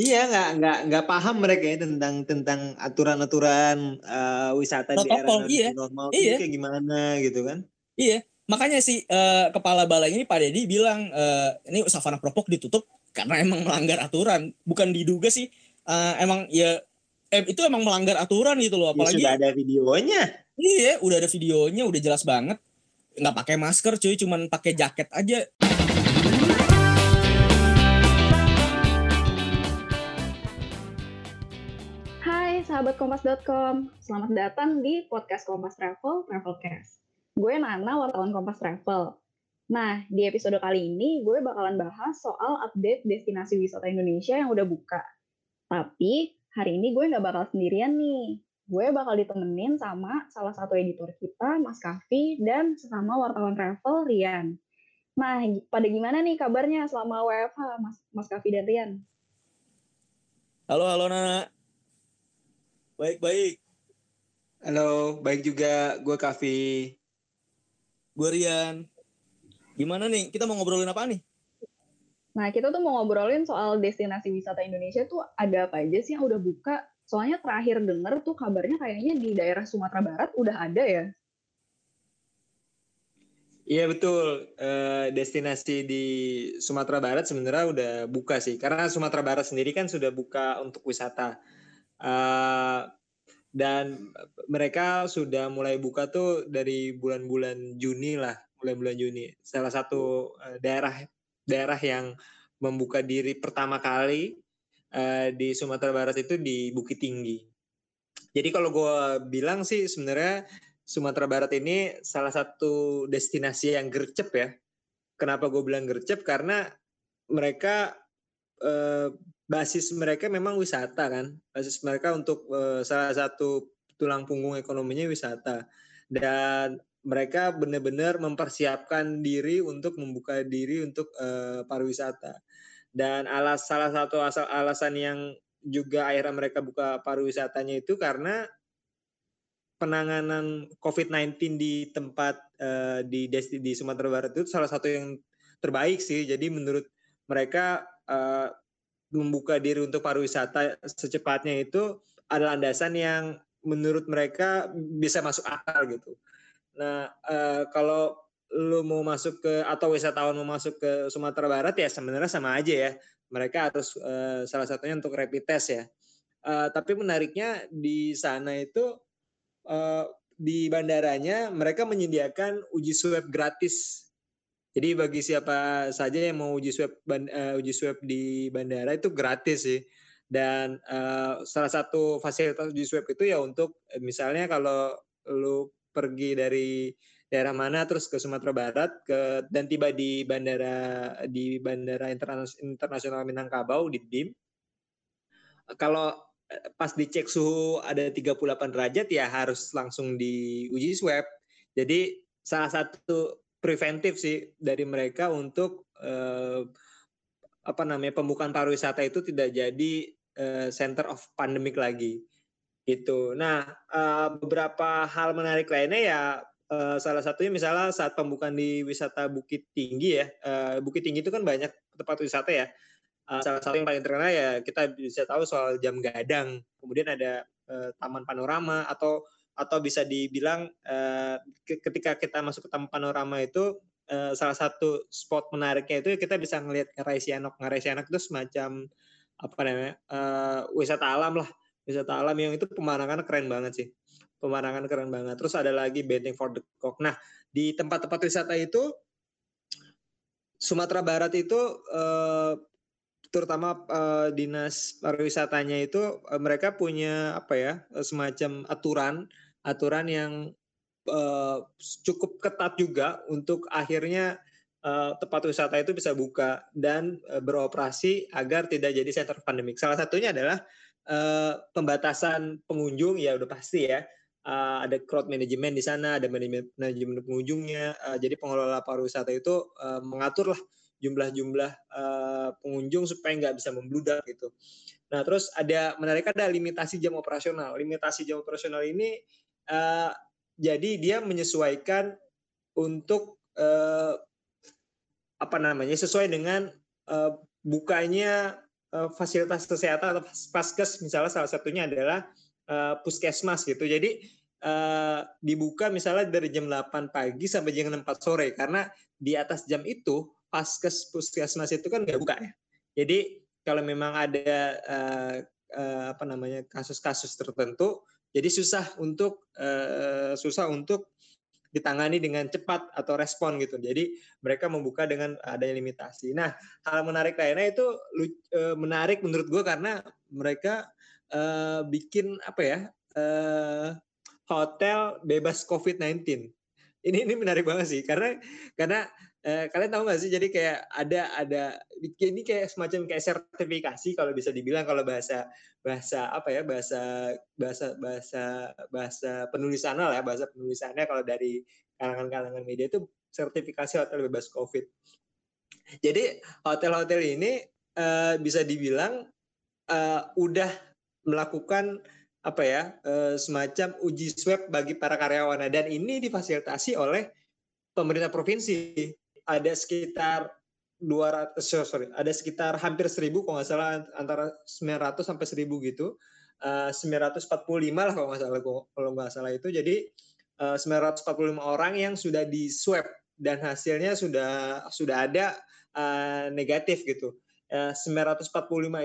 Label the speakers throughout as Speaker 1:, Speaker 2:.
Speaker 1: Iya nggak nggak nggak paham mereka ya tentang tentang aturan-aturan uh, wisata
Speaker 2: Protokol,
Speaker 1: di era
Speaker 2: iya.
Speaker 1: normal
Speaker 2: Iya.
Speaker 1: itu kayak gimana gitu kan?
Speaker 2: Iya, makanya si uh, kepala balai ini Pak Dedi bilang uh, ini savana propok ditutup karena emang melanggar aturan, bukan diduga sih uh, emang ya eh, itu emang melanggar aturan gitu loh,
Speaker 1: Ya,
Speaker 2: apalagi
Speaker 1: sudah ada videonya.
Speaker 2: iya udah ada videonya, udah jelas banget nggak pakai masker cuy, cuman pakai jaket aja.
Speaker 3: Sahabat kompas.com, selamat datang di podcast Kompas Travel, Travelcast. Gue Nana, wartawan Kompas Travel. Nah, di episode kali ini gue bakalan bahas soal update destinasi wisata Indonesia yang udah buka. Tapi hari ini gue nggak bakal sendirian nih. Gue bakal ditemenin sama salah satu editor kita, Mas Kavi, dan sesama wartawan travel, Rian. Nah, pada gimana nih kabarnya selama WFH, Mas, Mas dan Rian?
Speaker 2: Halo halo Nana, baik baik,
Speaker 1: Halo, baik juga gue Kavi.
Speaker 2: gue Rian. Gimana nih? Kita mau ngobrolin apa nih?
Speaker 3: Nah, kita tuh mau ngobrolin soal destinasi wisata Indonesia tuh ada apa aja sih yang udah buka? Soalnya terakhir denger tuh kabarnya kayaknya di daerah Sumatera Barat udah ada ya.
Speaker 1: Iya betul, Eh, destinasi di Sumatera Barat sebenarnya udah buka sih, karena Sumatera Barat sendiri kan sudah buka untuk wisata. Eh, dan mereka sudah mulai buka tuh dari bulan-bulan Juni lah, mulai bulan Juni. Salah satu eh, daerah daerah yang membuka diri pertama kali eh, di Sumatera Barat itu di Bukit Tinggi. Jadi kalau gue bilang sih sebenarnya Sumatera Barat ini salah satu destinasi yang gercep ya. Kenapa gue bilang gercep? Karena mereka eh, basis mereka memang wisata kan. Basis mereka untuk eh, salah satu tulang punggung ekonominya wisata. Dan mereka benar-benar mempersiapkan diri untuk membuka diri untuk eh, pariwisata. Dan alas salah satu asal alasan yang juga akhirnya mereka buka pariwisatanya itu karena penanganan COVID-19 di tempat uh, di di Sumatera Barat itu salah satu yang terbaik sih. Jadi menurut mereka uh, membuka diri untuk pariwisata secepatnya itu adalah landasan yang menurut mereka bisa masuk akal gitu. Nah, uh, kalau lu mau masuk ke atau wisatawan mau masuk ke Sumatera Barat ya sebenarnya sama aja ya. Mereka harus uh, salah satunya untuk rapid test ya. Uh, tapi menariknya di sana itu uh, di bandaranya mereka menyediakan uji swab gratis. Jadi bagi siapa saja yang mau uji swab uh, uji swab di bandara itu gratis sih. Dan uh, salah satu fasilitas uji swab itu ya untuk misalnya kalau lu pergi dari daerah mana terus ke Sumatera Barat ke dan tiba di bandara di bandara internasional Minangkabau di BIM. Kalau pas dicek suhu ada 38 derajat ya harus langsung diuji swab. Jadi salah satu preventif sih dari mereka untuk eh, apa namanya pembukaan pariwisata itu tidak jadi eh, center of pandemic lagi gitu. Nah eh, beberapa hal menarik lainnya ya eh, salah satunya misalnya saat pembukaan di wisata Bukit Tinggi ya. Eh, Bukit Tinggi itu kan banyak tempat wisata ya uh, salah satu yang paling terkenal ya kita bisa tahu soal jam gadang kemudian ada uh, taman panorama atau atau bisa dibilang uh, ketika kita masuk ke taman panorama itu uh, salah satu spot menariknya itu kita bisa ngelihat Ngarai Sianok Ngarai Sianok itu semacam apa namanya uh, wisata alam lah. Wisata alam yang itu pemandangan keren banget sih. Pemandangan keren banget. Terus ada lagi Benteng Fort the Cock nah di tempat-tempat wisata itu Sumatera Barat itu uh, terutama uh, dinas pariwisatanya itu uh, mereka punya apa ya semacam aturan aturan yang uh, cukup ketat juga untuk akhirnya uh, tempat wisata itu bisa buka dan uh, beroperasi agar tidak jadi center pandemik. Salah satunya adalah uh, pembatasan pengunjung ya udah pasti ya. Uh, ada crowd management di sana, ada manajemen pengunjungnya. Uh, jadi pengelola pariwisata itu uh, mengatur lah jumlah-jumlah uh, pengunjung supaya nggak bisa membludak gitu. Nah terus ada menarik ada limitasi jam operasional. Limitasi jam operasional ini uh, jadi dia menyesuaikan untuk uh, apa namanya sesuai dengan uh, bukanya uh, fasilitas kesehatan atau paskes misalnya salah satunya adalah uh, puskesmas gitu. Jadi uh, dibuka misalnya dari jam 8 pagi sampai jam 4 sore karena di atas jam itu paskes puskesmas itu kan nggak buka ya. Jadi kalau memang ada uh, uh, apa namanya kasus-kasus tertentu, jadi susah untuk uh, susah untuk ditangani dengan cepat atau respon gitu. Jadi mereka membuka dengan adanya limitasi. Nah, hal menarik lainnya itu uh, menarik menurut gue karena mereka uh, bikin apa ya uh, hotel bebas COVID-19. Ini ini menarik banget sih karena karena eh, kalian tahu nggak sih? Jadi kayak ada ada ini kayak semacam kayak sertifikasi kalau bisa dibilang kalau bahasa bahasa apa ya? Bahasa bahasa bahasa bahasa penulisannya lah ya bahasa penulisannya kalau dari kalangan-kalangan media itu sertifikasi hotel bebas covid. Jadi hotel-hotel ini uh, bisa dibilang uh, udah melakukan apa ya uh, semacam uji swab bagi para karyawan dan ini difasilitasi oleh pemerintah provinsi ada sekitar 200 sorry ada sekitar hampir 1000 kalau nggak salah antara 900 sampai 1000 gitu. Uh, 945 lah kalau nggak salah kalau nggak salah itu. Jadi uh, 945 orang yang sudah di swab dan hasilnya sudah sudah ada uh, negatif gitu. Uh, 945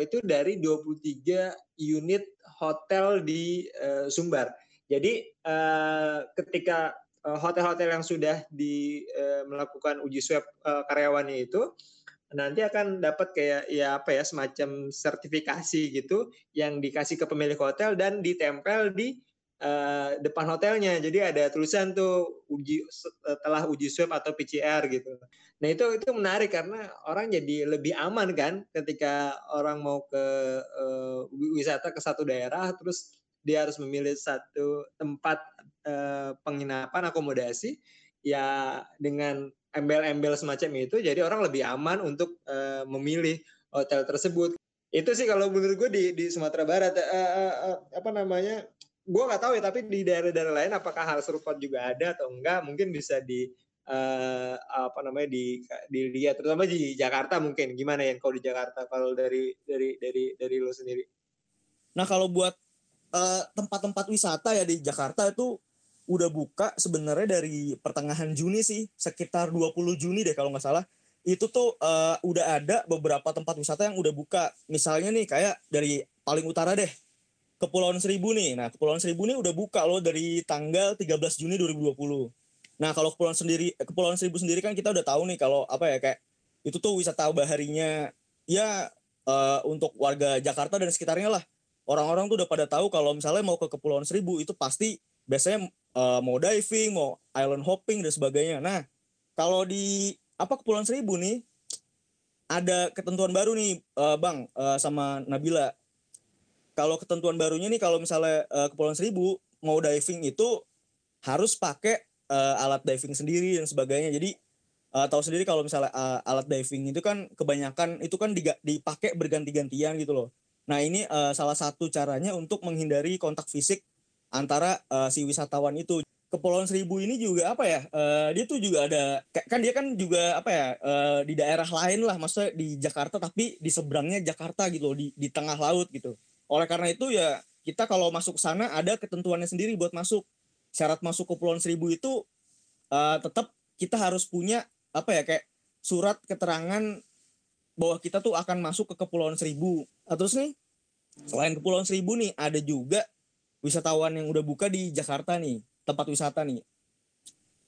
Speaker 1: itu dari 23 unit hotel di uh, Sumbar. Jadi uh, ketika Eh, hotel-hotel yang sudah di uh, melakukan uji swab uh, karyawannya itu nanti akan dapat kayak ya apa ya semacam sertifikasi gitu yang dikasih ke pemilik hotel dan ditempel di depan hotelnya. Jadi ada tulisan tuh uji setelah uji swab atau PCR gitu. Nah itu itu menarik karena orang jadi lebih aman kan ketika orang mau ke wisata ke satu daerah terus dia harus memilih satu tempat uh, penginapan akomodasi ya dengan embel-embel semacam itu jadi orang lebih aman untuk uh, memilih hotel tersebut. Itu sih kalau menurut gue di di Sumatera Barat. Uh, apa namanya gue nggak tahu ya tapi di daerah-daerah lain apakah hal serupa juga ada atau enggak mungkin bisa di uh, apa namanya di dilihat terutama di Jakarta mungkin. Gimana ya kalau di Jakarta kalau dari dari dari dari lo sendiri?
Speaker 2: Nah kalau buat Eh, tempat-tempat uh, wisata ya di Jakarta itu udah buka sebenarnya dari pertengahan Juni sih sekitar 20 Juni deh kalau nggak salah. Itu tuh uh, udah ada beberapa tempat wisata yang udah buka. Misalnya nih kayak dari paling utara deh Kepulauan Seribu nih. Nah Kepulauan Seribu nih udah buka loh dari tanggal 13 Juni 2020 nah kalau Kepulauan sendiri Kepulauan Seribu sendiri kan kita udah tahu nih kalau apa ya kayak itu tuh wisata baharinya ya uh, untuk warga Jakarta dan sekitarnya lah orang-orang tuh udah pada tahu kalau misalnya mau ke Kepulauan Seribu itu pasti biasanya uh, mau diving, mau island hopping dan sebagainya. Nah, kalau di apa Kepulauan Seribu nih ada ketentuan baru nih uh, Bang uh, sama Nabila. Kalau ketentuan barunya nih kalau misalnya uh, Kepulauan Seribu mau diving itu harus pakai uh, alat diving sendiri dan sebagainya. Jadi uh, tahu sendiri kalau misalnya uh, alat diving itu kan kebanyakan itu kan dipakai berganti-gantian gitu loh. Nah ini uh, salah satu caranya untuk menghindari kontak fisik antara uh, si wisatawan itu. Kepulauan Seribu ini juga apa ya? Uh, dia tuh juga ada kan dia kan juga apa ya uh, di daerah lain lah, maksudnya di Jakarta tapi di seberangnya Jakarta gitu loh, di di tengah laut gitu. Oleh karena itu ya kita kalau masuk sana ada ketentuannya sendiri buat masuk. Syarat masuk ke Kepulauan Seribu itu uh, tetap kita harus punya apa ya kayak surat keterangan bahwa kita tuh akan masuk ke Kepulauan Seribu. Nah, terus nih selain Kepulauan Seribu nih ada juga wisatawan yang udah buka di Jakarta nih tempat wisata nih.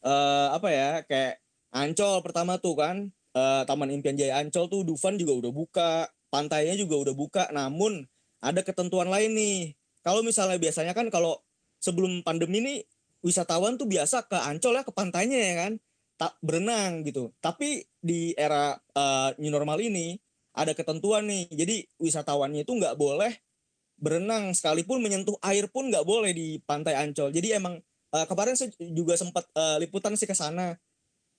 Speaker 2: Uh, apa ya kayak Ancol pertama tuh kan uh, Taman Impian Jaya Ancol tuh Dufan juga udah buka pantainya juga udah buka namun ada ketentuan lain nih. Kalau misalnya biasanya kan kalau sebelum pandemi nih wisatawan tuh biasa ke Ancol ya ke pantainya ya kan tak berenang gitu tapi di era uh, new normal ini ada ketentuan nih. Jadi wisatawannya itu nggak boleh berenang sekalipun menyentuh air pun nggak boleh di pantai Ancol. Jadi emang uh, kemarin saya juga sempat uh, liputan sih ke sana.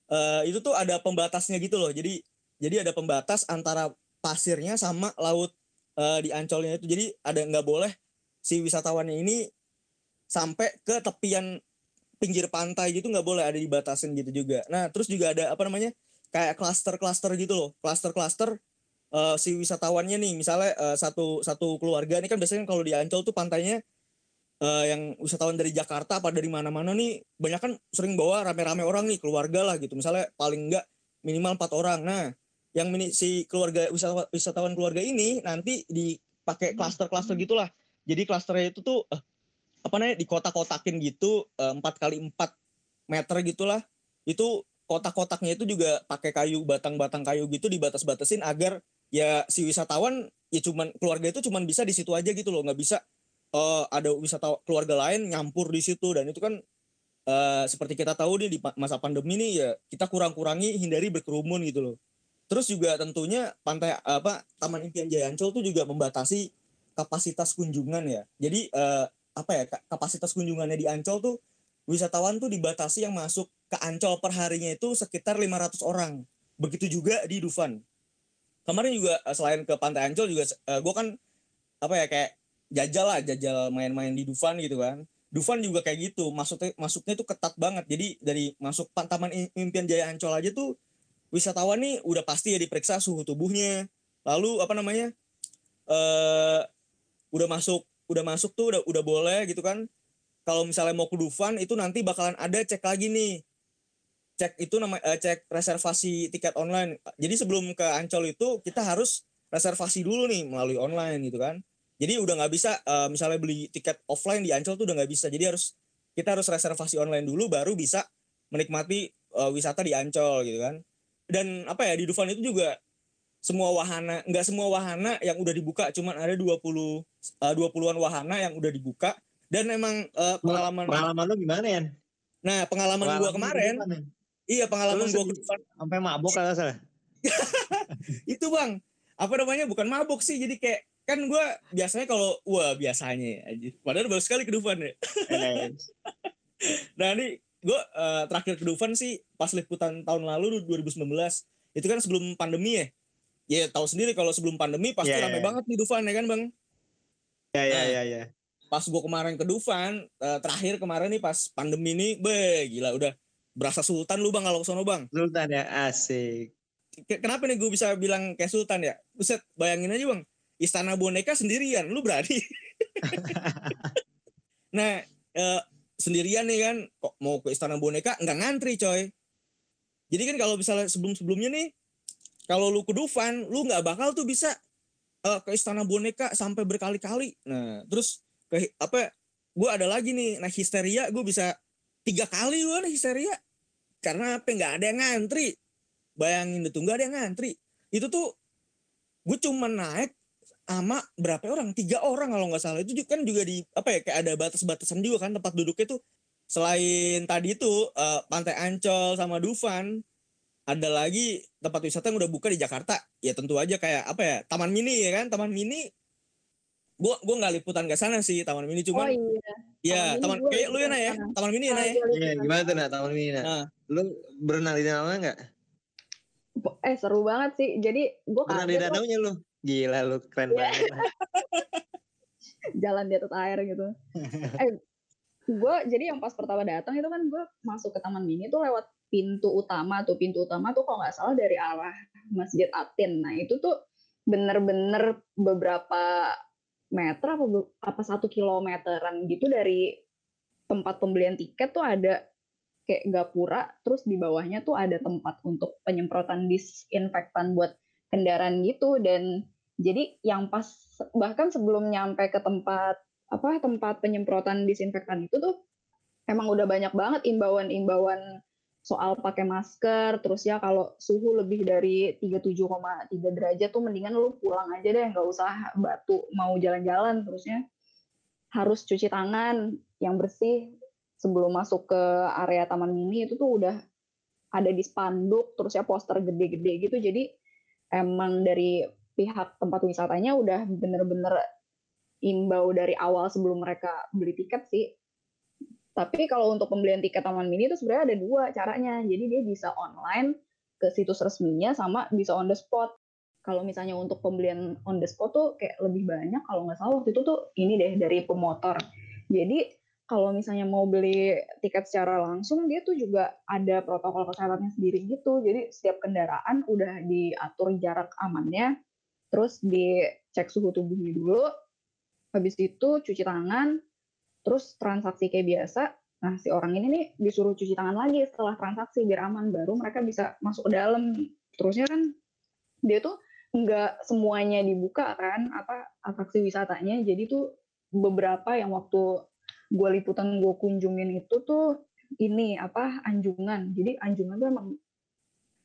Speaker 2: Uh, itu tuh ada pembatasnya gitu loh. Jadi jadi ada pembatas antara pasirnya sama laut uh, di Ancolnya itu. Jadi ada nggak boleh si wisatawannya ini sampai ke tepian pinggir pantai gitu nggak boleh ada dibatasin gitu juga. Nah terus juga ada apa namanya kayak klaster-klaster gitu loh, klaster-klaster uh, si wisatawannya nih. Misalnya uh, satu satu keluarga ini kan biasanya kalau di Ancol tuh pantainya uh, yang wisatawan dari Jakarta apa dari mana-mana nih banyak kan sering bawa rame-rame orang nih keluarga lah gitu. Misalnya paling enggak minimal empat orang. Nah yang mini, si keluarga wisatawan, wisatawan keluarga ini nanti dipakai klaster-klaster gitulah. Jadi klasternya itu tuh uh, apa namanya di kotak-kotakin gitu empat uh, kali empat meter gitulah itu kotak-kotaknya itu juga pakai kayu batang-batang kayu gitu dibatas-batasin agar ya si wisatawan ya cuman keluarga itu cuman bisa di situ aja gitu loh nggak bisa uh, ada wisata keluarga lain nyampur di situ dan itu kan uh, seperti kita tahu nih di masa pandemi nih ya kita kurang-kurangi hindari berkerumun gitu loh. Terus juga tentunya pantai apa Taman Impian Jaya Ancol tuh juga membatasi kapasitas kunjungan ya. Jadi uh, apa ya kapasitas kunjungannya di Ancol tuh wisatawan tuh dibatasi yang masuk ke Ancol per harinya itu sekitar 500 orang. Begitu juga di Dufan. Kemarin juga selain ke Pantai Ancol juga uh, gue kan apa ya kayak jajal lah jajal main-main di Dufan gitu kan Dufan juga kayak gitu masuknya masuknya tuh ketat banget jadi dari masuk Taman Impian Jaya Ancol aja tuh wisatawan nih udah pasti ya diperiksa suhu tubuhnya lalu apa namanya eh uh, udah masuk udah masuk tuh udah udah boleh gitu kan kalau misalnya mau ke Dufan itu nanti bakalan ada cek lagi nih cek itu nama uh, cek reservasi tiket online jadi sebelum ke Ancol itu kita harus reservasi dulu nih melalui online gitu kan jadi udah nggak bisa uh, misalnya beli tiket offline di Ancol tuh udah nggak bisa. Jadi harus kita harus reservasi online dulu baru bisa menikmati uh, wisata di Ancol gitu kan. Dan apa ya di Dufan itu juga semua wahana nggak semua wahana yang udah dibuka cuman ada 20 uh, 20-an wahana yang udah dibuka dan emang uh, pengalaman
Speaker 1: pengalaman lu gimana ya?
Speaker 2: Nah, pengalaman, pengalaman gua kemarin Iya, pengalaman gua
Speaker 1: sampai mabuk kalau salah.
Speaker 2: itu, Bang. Apa namanya? Bukan mabuk sih, jadi kayak kan gue biasanya kalau wah biasanya aja padahal baru sekali ke Dufan ya nah ini gue uh, terakhir ke Dufan sih pas liputan tahun lalu 2019 itu kan sebelum pandemi ya ya tahu sendiri kalau sebelum pandemi pasti yeah, rame yeah. banget di Dufan ya kan bang?
Speaker 1: Ya ya ya ya.
Speaker 2: pas gue kemarin ke Dufan uh, terakhir kemarin nih pas pandemi ini be gila udah berasa sultan lu bang kalau sono bang.
Speaker 1: Sultan ya asik.
Speaker 2: Kenapa nih gue bisa bilang kayak sultan ya? Buset bayangin aja bang istana boneka sendirian lu berani? Nah eh, sendirian nih kan kok mau ke istana boneka? Nggak ngantri coy. Jadi kan kalau misalnya sebelum sebelumnya nih kalau lu ke Dufan lu nggak bakal tuh bisa uh, ke istana boneka sampai berkali-kali. Nah terus ke apa gue ada lagi nih nah histeria gue bisa tiga kali gue nih histeria. Karena apa nggak ada yang ngantri. Bayangin itu nggak ada yang ngantri. Itu tuh gue cuma naik sama berapa orang? Tiga orang kalau nggak salah. Itu kan juga di apa ya kayak ada batas-batasan juga kan tempat duduknya tuh. Selain tadi itu uh, pantai Ancol sama Dufan ada lagi tempat wisata yang udah buka di Jakarta. Ya tentu aja kayak apa ya Taman Mini ya kan? Taman Mini. Gua gua nggak liputan ke sana sih Taman Mini. Cuma oh, iya. ya Taman, taman kayak lu ya nah ya? Taman Mini ya nah ya
Speaker 1: iya gimana tuh nah Taman Mini nah, nah. lu berenang di danau nggak
Speaker 3: eh seru banget sih. Jadi gua
Speaker 1: berenang di danau nya lu? Gila lu keren yeah. banget.
Speaker 3: Jalan di atas air gitu. eh, gue jadi yang pas pertama datang itu kan gue masuk ke Taman Mini tuh lewat pintu utama tuh pintu utama tuh kalau nggak salah dari arah Masjid Atin. Nah itu tuh bener-bener beberapa meter apa apa satu kilometeran gitu dari tempat pembelian tiket tuh ada kayak gapura terus di bawahnya tuh ada tempat untuk penyemprotan disinfektan buat kendaraan gitu dan jadi yang pas bahkan sebelum nyampe ke tempat apa tempat penyemprotan disinfektan itu tuh emang udah banyak banget imbauan-imbauan soal pakai masker terus ya kalau suhu lebih dari 37,3 derajat tuh mendingan lu pulang aja deh nggak usah batu mau jalan-jalan terusnya harus cuci tangan yang bersih sebelum masuk ke area taman mini itu tuh udah ada di spanduk terus ya poster gede-gede gitu jadi emang dari pihak tempat wisatanya udah bener-bener imbau dari awal sebelum mereka beli tiket sih. Tapi kalau untuk pembelian tiket Taman Mini itu sebenarnya ada dua caranya. Jadi dia bisa online ke situs resminya sama bisa on the spot. Kalau misalnya untuk pembelian on the spot tuh kayak lebih banyak kalau nggak salah waktu itu tuh ini deh dari pemotor. Jadi kalau misalnya mau beli tiket secara langsung dia tuh juga ada protokol kesehatannya sendiri gitu jadi setiap kendaraan udah diatur jarak amannya terus dicek suhu tubuhnya dulu, habis itu cuci tangan, terus transaksi kayak biasa. Nah, si orang ini nih disuruh cuci tangan lagi setelah transaksi biar aman, baru mereka bisa masuk ke dalam. Terusnya kan dia tuh nggak semuanya dibuka kan, apa atraksi wisatanya. Jadi tuh beberapa yang waktu gue liputan gue kunjungin itu tuh ini apa anjungan. Jadi anjungan tuh emang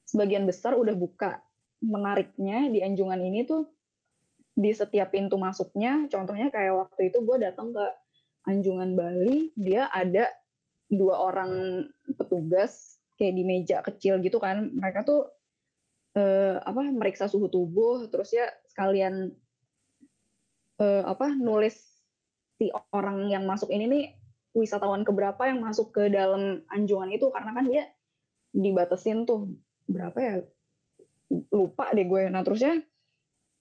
Speaker 3: sebagian besar udah buka. Menariknya di anjungan ini tuh di setiap pintu masuknya, contohnya kayak waktu itu gue datang ke Anjungan Bali, dia ada dua orang petugas kayak di meja kecil gitu kan. Mereka tuh eh, apa meriksa suhu tubuh, terus ya sekalian eh, apa nulis si orang yang masuk ini nih wisatawan keberapa yang masuk ke dalam anjungan itu karena kan dia dibatasin tuh berapa ya lupa deh gue nah terusnya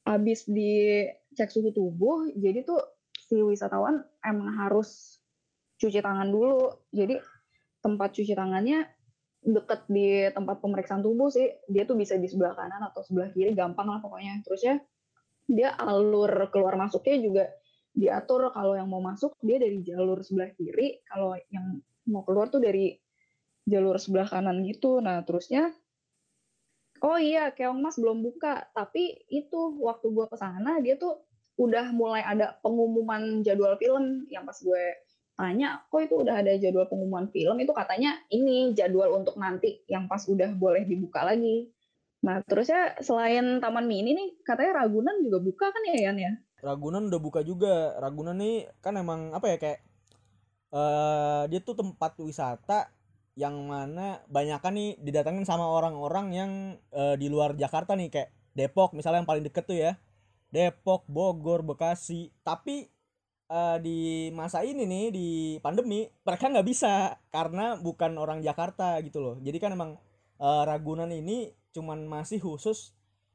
Speaker 3: habis dicek suhu tubuh jadi tuh si wisatawan emang harus cuci tangan dulu. Jadi tempat cuci tangannya deket di tempat pemeriksaan tubuh sih. Dia tuh bisa di sebelah kanan atau sebelah kiri gampang lah pokoknya. Terusnya dia alur keluar masuknya juga diatur. Kalau yang mau masuk dia dari jalur sebelah kiri. Kalau yang mau keluar tuh dari jalur sebelah kanan gitu. Nah terusnya oh iya keong mas belum buka. Tapi itu waktu gue ke sana dia tuh udah mulai ada pengumuman jadwal film. Yang pas gue tanya kok itu udah ada jadwal pengumuman film? Itu katanya ini jadwal untuk nanti yang pas udah boleh dibuka lagi. Nah terusnya selain taman mini nih katanya Ragunan juga buka kan ya Yan ya?
Speaker 2: Ragunan udah buka juga. Ragunan nih kan emang apa ya kayak uh, dia tuh tempat wisata yang mana banyak kan nih didatengin sama orang-orang yang uh, di luar Jakarta nih. Kayak Depok misalnya yang paling deket tuh ya. Depok, Bogor, Bekasi. Tapi uh, di masa ini nih di pandemi mereka nggak bisa karena bukan orang Jakarta gitu loh. Jadi kan emang uh, Ragunan ini cuman masih khusus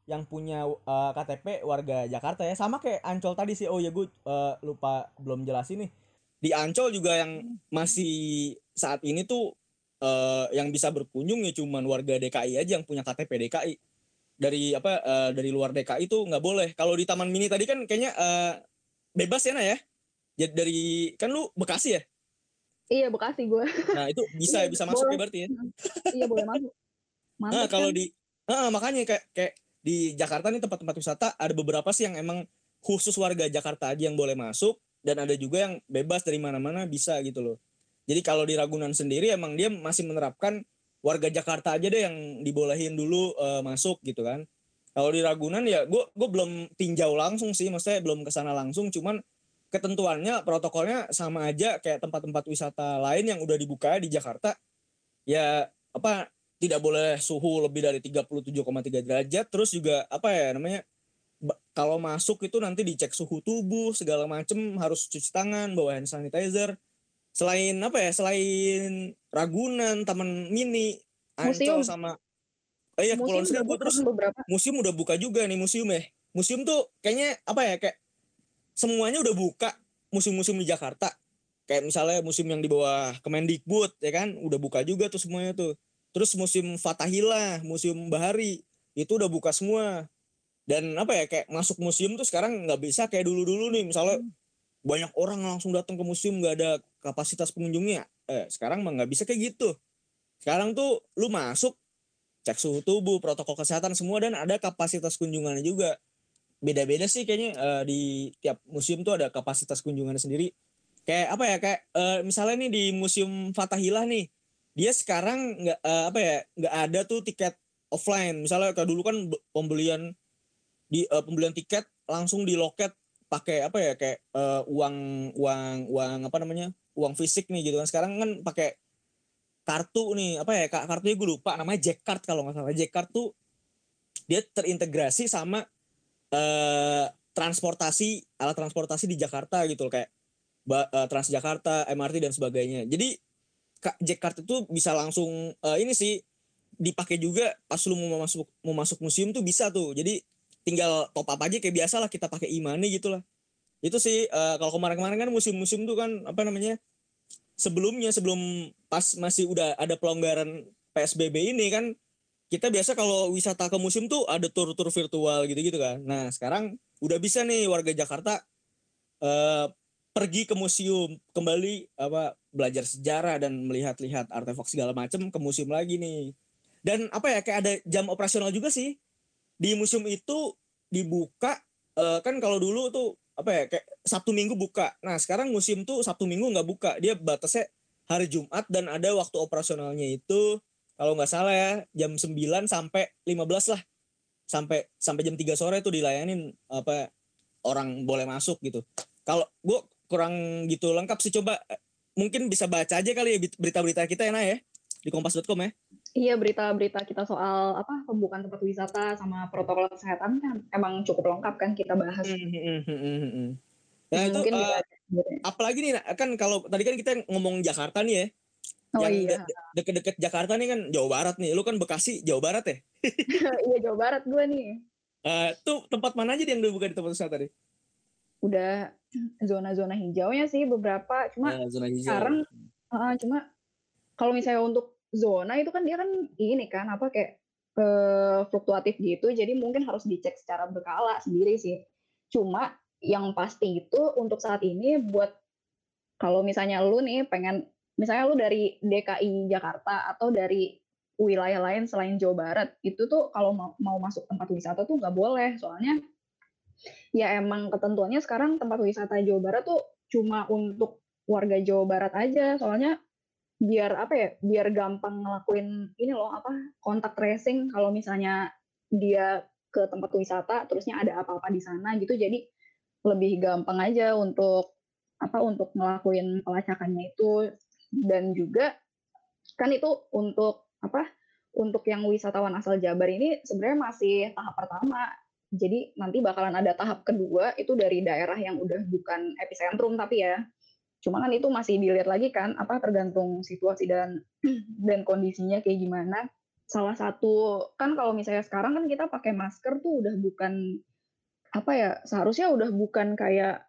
Speaker 2: yang punya uh, KTP warga Jakarta ya sama kayak Ancol tadi sih oh ya gue uh, lupa belum jelasin nih di Ancol juga yang masih saat ini tuh uh, yang bisa berkunjung ya cuman warga DKI aja yang punya KTP DKI dari apa uh, dari luar DKI itu nggak boleh. Kalau di Taman Mini tadi kan kayaknya uh, bebas ya nah ya? Jadi dari kan lu Bekasi ya?
Speaker 3: Iya Bekasi gue
Speaker 2: nah itu bisa iya, bisa masuk ya berarti ya?
Speaker 3: Iya boleh masuk.
Speaker 2: Mantap, nah kalau kan? di uh, makanya kayak kayak di Jakarta nih tempat-tempat wisata ada beberapa sih yang emang khusus warga Jakarta aja yang boleh masuk dan ada juga yang bebas dari mana-mana bisa gitu loh. Jadi kalau di Ragunan sendiri emang dia masih menerapkan warga Jakarta aja deh yang dibolehin dulu uh, masuk gitu kan. Kalau di Ragunan ya gue gue belum tinjau langsung sih, maksudnya belum ke sana langsung, cuman ketentuannya protokolnya sama aja kayak tempat-tempat wisata lain yang udah dibuka di Jakarta. Ya apa tidak boleh suhu lebih dari 37,3 derajat terus juga apa ya namanya kalau masuk itu nanti dicek suhu tubuh segala macem harus cuci tangan bawa hand sanitizer selain apa ya selain Ragunan Taman Mini Ancol sama oh iya Kepulauan Seribu terus beberapa. museum udah buka juga nih museum ya museum tuh kayaknya apa ya kayak semuanya udah buka museum-museum di Jakarta kayak misalnya museum yang di bawah Kemendikbud ya kan udah buka juga tuh semuanya tuh Terus musim Fatahila, musim Bahari itu udah buka semua. Dan apa ya kayak masuk museum tuh sekarang nggak bisa kayak dulu-dulu nih misalnya hmm. banyak orang langsung datang ke museum nggak ada kapasitas pengunjungnya. Eh sekarang mah nggak bisa kayak gitu. Sekarang tuh lu masuk cek suhu tubuh, protokol kesehatan semua dan ada kapasitas kunjungannya juga. Beda-beda sih kayaknya uh, di tiap museum tuh ada kapasitas kunjungannya sendiri. Kayak apa ya kayak uh, misalnya nih di museum Fatahillah nih dia sekarang nggak uh, apa ya nggak ada tuh tiket offline misalnya kayak dulu kan pembelian di uh, pembelian tiket langsung di loket pakai apa ya kayak uh, uang uang uang apa namanya uang fisik nih gitu kan sekarang kan pakai kartu nih apa ya kartunya gue lupa namanya Jack Card kalau nggak salah Jack Card tuh dia terintegrasi sama uh, transportasi alat transportasi di Jakarta gitu loh kayak uh, Transjakarta MRT dan sebagainya jadi Jack itu bisa langsung uh, ini sih dipakai juga pas lu mau masuk mau masuk museum tuh bisa tuh. Jadi tinggal top up aja kayak biasa lah kita pakai imani gitu lah. Itu sih uh, kalau kemarin-kemarin kan museum-museum tuh kan apa namanya? sebelumnya sebelum pas masih udah ada pelonggaran PSBB ini kan kita biasa kalau wisata ke museum tuh ada tur-tur virtual gitu-gitu kan. Nah, sekarang udah bisa nih warga Jakarta eh, pergi ke museum, kembali apa belajar sejarah dan melihat-lihat artefak segala macam ke museum lagi nih. Dan apa ya kayak ada jam operasional juga sih. Di museum itu dibuka eh, kan kalau dulu tuh apa ya kayak Sabtu Minggu buka. Nah, sekarang museum tuh Sabtu Minggu nggak buka. Dia batasnya hari Jumat dan ada waktu operasionalnya itu kalau nggak salah ya jam 9 sampai 15 lah sampai sampai jam 3 sore tuh dilayanin apa orang boleh masuk gitu kalau gua kurang gitu lengkap sih coba eh, mungkin bisa baca aja kali ya berita-berita kita ya Nah ya di kompas.com ya
Speaker 3: Iya berita-berita kita soal apa pembukaan tempat wisata sama protokol kesehatan kan emang cukup lengkap kan kita bahas.
Speaker 2: Hmm, hmm, hmm, nah itu uh, apalagi nih kan kalau tadi kan kita ngomong Jakarta nih ya,
Speaker 3: Oh yang iya.
Speaker 2: De deket-deket Jakarta nih kan Jawa Barat nih. Lu kan Bekasi, Jawa Barat ya?
Speaker 3: iya Jawa Barat gue nih.
Speaker 2: Uh, tuh tempat mana aja yang udah buka di tempat wisata tadi?
Speaker 3: Udah zona-zona hijaunya sih beberapa. Cuma uh, zona hijau. sekarang uh, cuma kalau misalnya untuk zona itu kan dia kan ini kan apa kayak uh, fluktuatif gitu. Jadi mungkin harus dicek secara berkala sendiri sih. Cuma yang pasti itu untuk saat ini buat kalau misalnya lu nih pengen misalnya lu dari DKI Jakarta atau dari wilayah lain selain Jawa Barat itu tuh kalau mau, mau masuk tempat wisata tuh nggak boleh soalnya ya emang ketentuannya sekarang tempat wisata Jawa Barat tuh cuma untuk warga Jawa Barat aja soalnya biar apa ya biar gampang ngelakuin ini loh apa kontak tracing kalau misalnya dia ke tempat wisata terusnya ada apa-apa di sana gitu. Jadi lebih gampang aja untuk apa untuk ngelakuin pelacakannya itu. Dan juga kan itu untuk apa untuk yang wisatawan asal Jabar ini sebenarnya masih tahap pertama. Jadi nanti bakalan ada tahap kedua itu dari daerah yang udah bukan epicentrum tapi ya cuma kan itu masih dilihat lagi kan apa tergantung situasi dan dan kondisinya kayak gimana salah satu kan kalau misalnya sekarang kan kita pakai masker tuh udah bukan apa ya seharusnya udah bukan kayak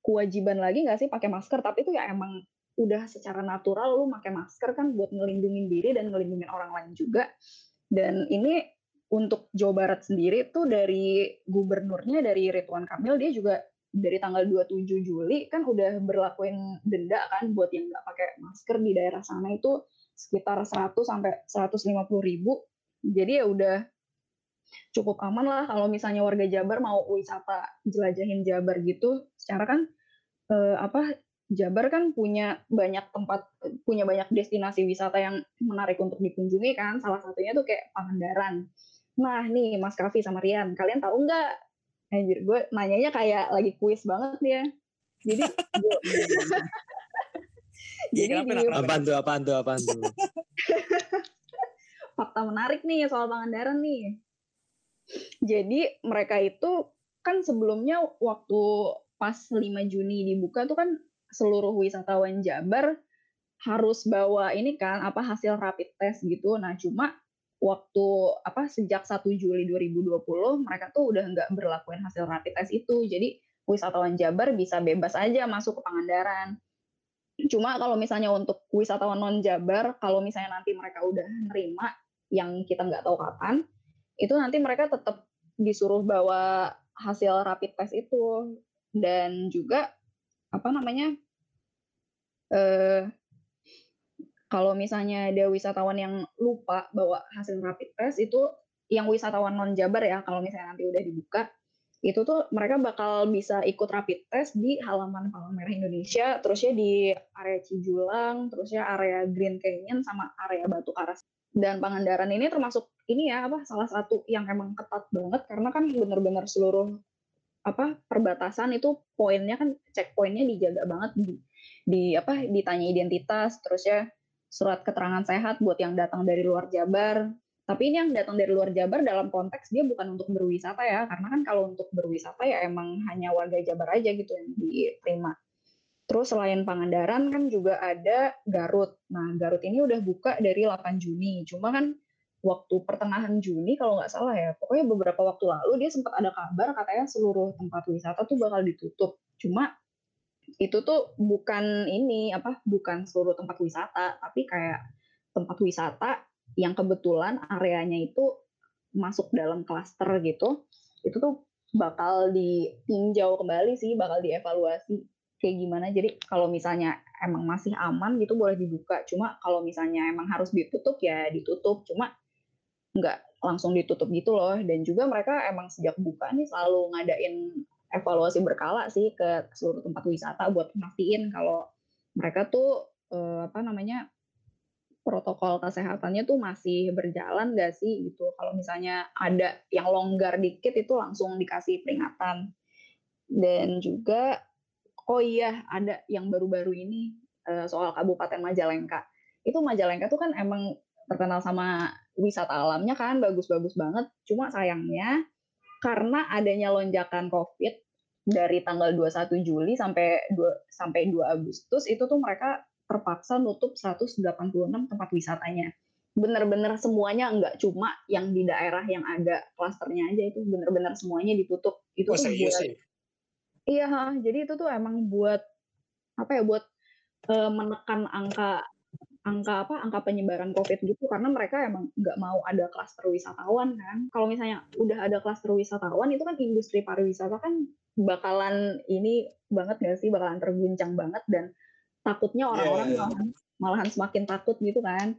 Speaker 3: kewajiban lagi nggak sih pakai masker tapi itu ya emang udah secara natural lu pakai masker kan buat ngelindungin diri dan ngelindungin orang lain juga. Dan ini untuk Jawa Barat sendiri tuh dari gubernurnya dari Ridwan Kamil dia juga dari tanggal 27 Juli kan udah berlakuin denda kan buat yang nggak pakai masker di daerah sana itu sekitar 100 sampai 150 ribu. Jadi ya udah cukup aman lah kalau misalnya warga Jabar mau wisata jelajahin Jabar gitu. Secara kan eh, apa Jabar kan punya banyak tempat, punya banyak destinasi wisata yang menarik untuk dikunjungi kan. Salah satunya tuh kayak Pangandaran. Nah nih Mas Kavi sama Rian, kalian tahu nggak? Anjir, gue nanyanya kayak lagi kuis banget ya. Jadi, gue,
Speaker 1: jadi di, apaan tuh, apaan tuh, apaan tuh?
Speaker 3: Fakta menarik nih soal Pangandaran nih. Jadi mereka itu kan sebelumnya waktu pas 5 Juni dibuka tuh kan seluruh wisatawan Jabar harus bawa ini kan apa hasil rapid test gitu. Nah, cuma waktu apa sejak 1 Juli 2020 mereka tuh udah nggak berlakuin hasil rapid test itu. Jadi wisatawan Jabar bisa bebas aja masuk ke Pangandaran. Cuma kalau misalnya untuk wisatawan non Jabar, kalau misalnya nanti mereka udah nerima yang kita nggak tahu kapan, itu nanti mereka tetap disuruh bawa hasil rapid test itu dan juga apa namanya eh, kalau misalnya ada wisatawan yang lupa bawa hasil rapid test itu yang wisatawan non Jabar ya kalau misalnya nanti udah dibuka itu tuh mereka bakal bisa ikut rapid test di halaman Palang Merah Indonesia terusnya di area Cijulang terusnya area Green Canyon sama area Batu Karas dan Pangandaran ini termasuk ini ya apa salah satu yang emang ketat banget karena kan benar-benar seluruh apa perbatasan itu poinnya kan checkpointnya dijaga banget di, di apa ditanya identitas terus ya surat keterangan sehat buat yang datang dari luar Jabar. Tapi ini yang datang dari luar Jabar dalam konteks dia bukan untuk berwisata ya. Karena kan kalau untuk berwisata ya emang hanya warga Jabar aja gitu yang diterima. Terus selain Pangandaran kan juga ada Garut. Nah Garut ini udah buka dari 8 Juni. Cuma kan waktu pertengahan Juni kalau nggak salah ya. Pokoknya beberapa waktu lalu dia sempat ada kabar katanya seluruh tempat wisata tuh bakal ditutup. Cuma itu tuh bukan ini apa bukan seluruh tempat wisata tapi kayak tempat wisata yang kebetulan areanya itu masuk dalam klaster gitu, itu tuh bakal ditinjau kembali sih, bakal dievaluasi kayak gimana. Jadi kalau misalnya emang masih aman gitu boleh dibuka. Cuma kalau misalnya emang harus ditutup ya ditutup. Cuma nggak langsung ditutup gitu loh. Dan juga mereka emang sejak buka nih selalu ngadain evaluasi berkala sih ke seluruh tempat wisata buat mastiin kalau mereka tuh eh, apa namanya protokol kesehatannya tuh masih berjalan gak sih gitu. Kalau misalnya ada yang longgar dikit itu langsung dikasih peringatan. Dan juga oh iya ada yang baru-baru ini uh, soal Kabupaten Majalengka. Itu Majalengka tuh kan emang terkenal sama wisata alamnya kan bagus-bagus banget. Cuma sayangnya karena adanya lonjakan Covid dari tanggal 21 Juli sampai 2 sampai 2 Agustus itu tuh mereka terpaksa nutup 186 tempat wisatanya. Bener-bener semuanya enggak cuma yang di daerah yang ada klasternya aja itu bener-bener semuanya ditutup. Itu oh, tuh buat? Iya, jadi itu tuh emang buat apa ya buat uh, menekan angka angka apa angka penyebaran COVID gitu karena mereka emang nggak mau ada klaster wisatawan kan. Kalau misalnya udah ada klaster wisatawan itu kan industri pariwisata kan bakalan ini banget gak sih bakalan terguncang banget dan takutnya iya, orang-orang yeah, yeah. malahan, malahan semakin takut gitu kan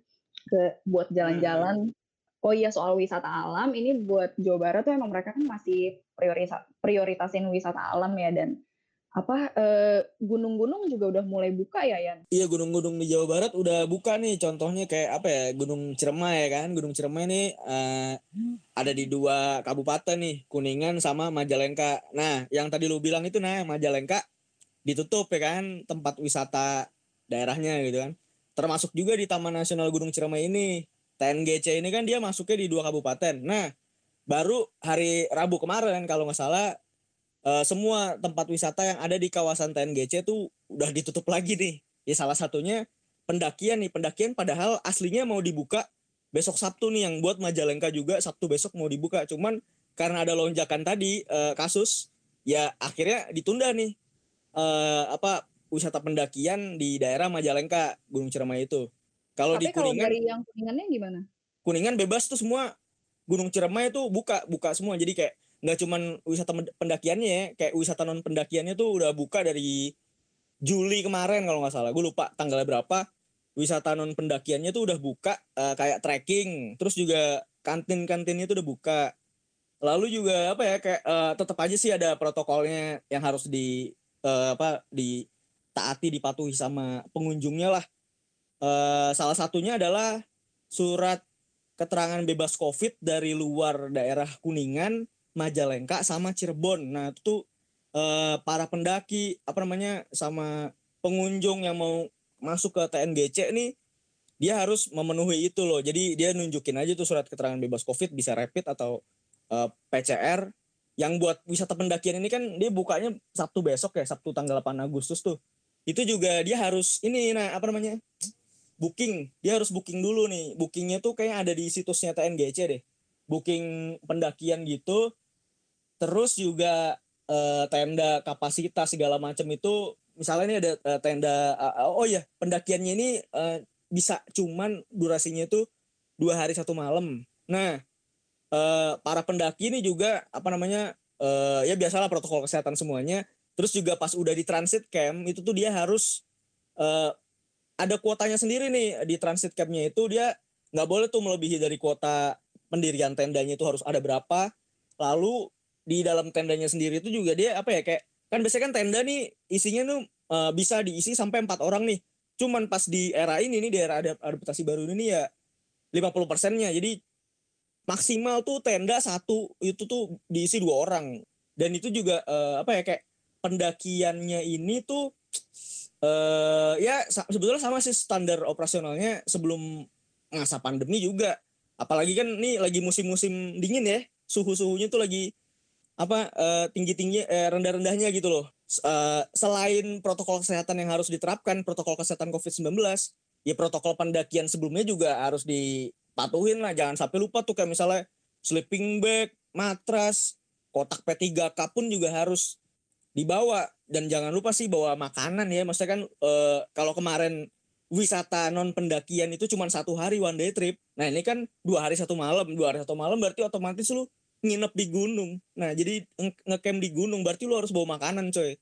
Speaker 3: ke buat jalan-jalan. Hmm. Oh iya soal wisata alam ini buat Jawa Barat tuh emang mereka kan masih priorita prioritasin wisata alam ya dan apa eh, gunung-gunung juga udah mulai buka ya Yan?
Speaker 2: Iya gunung-gunung di Jawa Barat udah buka nih. Contohnya kayak apa ya Gunung Ciremai ya kan? Gunung Ciremai nih uh, ada di dua kabupaten nih Kuningan sama Majalengka. Nah yang tadi lu bilang itu nah Majalengka ditutup ya kan tempat wisata daerahnya gitu kan. Termasuk juga di Taman Nasional Gunung Ciremai ini. TNGC ini kan dia masuknya di dua kabupaten. Nah baru hari Rabu kemarin kalau nggak salah uh, semua tempat wisata yang ada di kawasan TNGC tuh udah ditutup lagi nih. Ya salah satunya pendakian nih. Pendakian padahal aslinya mau dibuka besok Sabtu nih yang buat Majalengka juga Sabtu besok mau dibuka. Cuman karena ada lonjakan tadi uh, kasus ya akhirnya ditunda nih uh, apa wisata pendakian di daerah Majalengka Gunung Ciremai itu.
Speaker 3: Kalau di Kuningan kalau dari yang Kuningannya gimana?
Speaker 2: Kuningan bebas tuh semua. Gunung Ciremai itu buka buka semua. Jadi kayak nggak cuman wisata pendakiannya ya kayak wisata non pendakiannya tuh udah buka dari Juli kemarin kalau nggak salah. Gue lupa tanggalnya berapa. Wisata non pendakiannya tuh udah buka uh, kayak trekking terus juga kantin kantinnya tuh udah buka. Lalu juga apa ya kayak uh, tetap aja sih ada protokolnya yang harus di uh, apa ditaati dipatuhi sama pengunjungnya lah. Uh, salah satunya adalah surat keterangan bebas COVID dari luar daerah Kuningan, Majalengka sama Cirebon. Nah, itu tuh uh, para pendaki apa namanya sama pengunjung yang mau masuk ke TNGC nih dia harus memenuhi itu loh. Jadi dia nunjukin aja tuh surat keterangan bebas COVID bisa rapid atau uh, PCR yang buat wisata pendakian ini kan dia bukanya Sabtu besok ya, Sabtu tanggal 8 Agustus tuh. Itu juga dia harus ini nah apa namanya? booking. Dia harus booking dulu nih. Bookingnya tuh kayak ada di situsnya TNGC deh. Booking pendakian gitu. Terus juga uh, tenda kapasitas segala macam itu misalnya ini ada uh, tenda uh, oh ya pendakiannya ini uh, bisa cuman durasinya itu dua hari satu malam. Nah, uh, para pendaki ini juga apa namanya uh, ya biasalah protokol kesehatan semuanya terus juga pas udah di transit camp itu tuh dia harus uh, ada kuotanya sendiri nih di transit campnya itu dia nggak boleh tuh melebihi dari kuota pendirian tendanya itu harus ada berapa lalu di dalam tendanya sendiri itu juga dia apa ya kayak kan biasanya kan tenda nih isinya tuh uh, bisa diisi sampai empat orang nih. Cuman pas di era ini nih di era adaptasi baru ini ya 50 persennya. Jadi maksimal tuh tenda satu itu tuh diisi dua orang. Dan itu juga uh, apa ya kayak pendakiannya ini tuh uh, ya sebetulnya sama sih standar operasionalnya sebelum masa pandemi juga. Apalagi kan ini lagi musim-musim dingin ya suhu-suhunya tuh lagi apa uh, tinggi-tinggi uh, rendah-rendahnya gitu loh. Uh, selain protokol kesehatan yang harus diterapkan protokol kesehatan COVID-19 ya protokol pendakian sebelumnya juga harus di patuhin lah. Jangan sampai lupa tuh kayak misalnya sleeping bag matras kotak P3K pun juga harus dibawa. Dan jangan lupa sih bawa makanan ya. Maksudnya kan e, kalau kemarin wisata non pendakian itu cuma satu hari one day trip. Nah ini kan dua hari satu malam, dua hari satu malam berarti otomatis lu nginep di gunung. Nah jadi ngecamp di gunung berarti lu harus bawa makanan coy.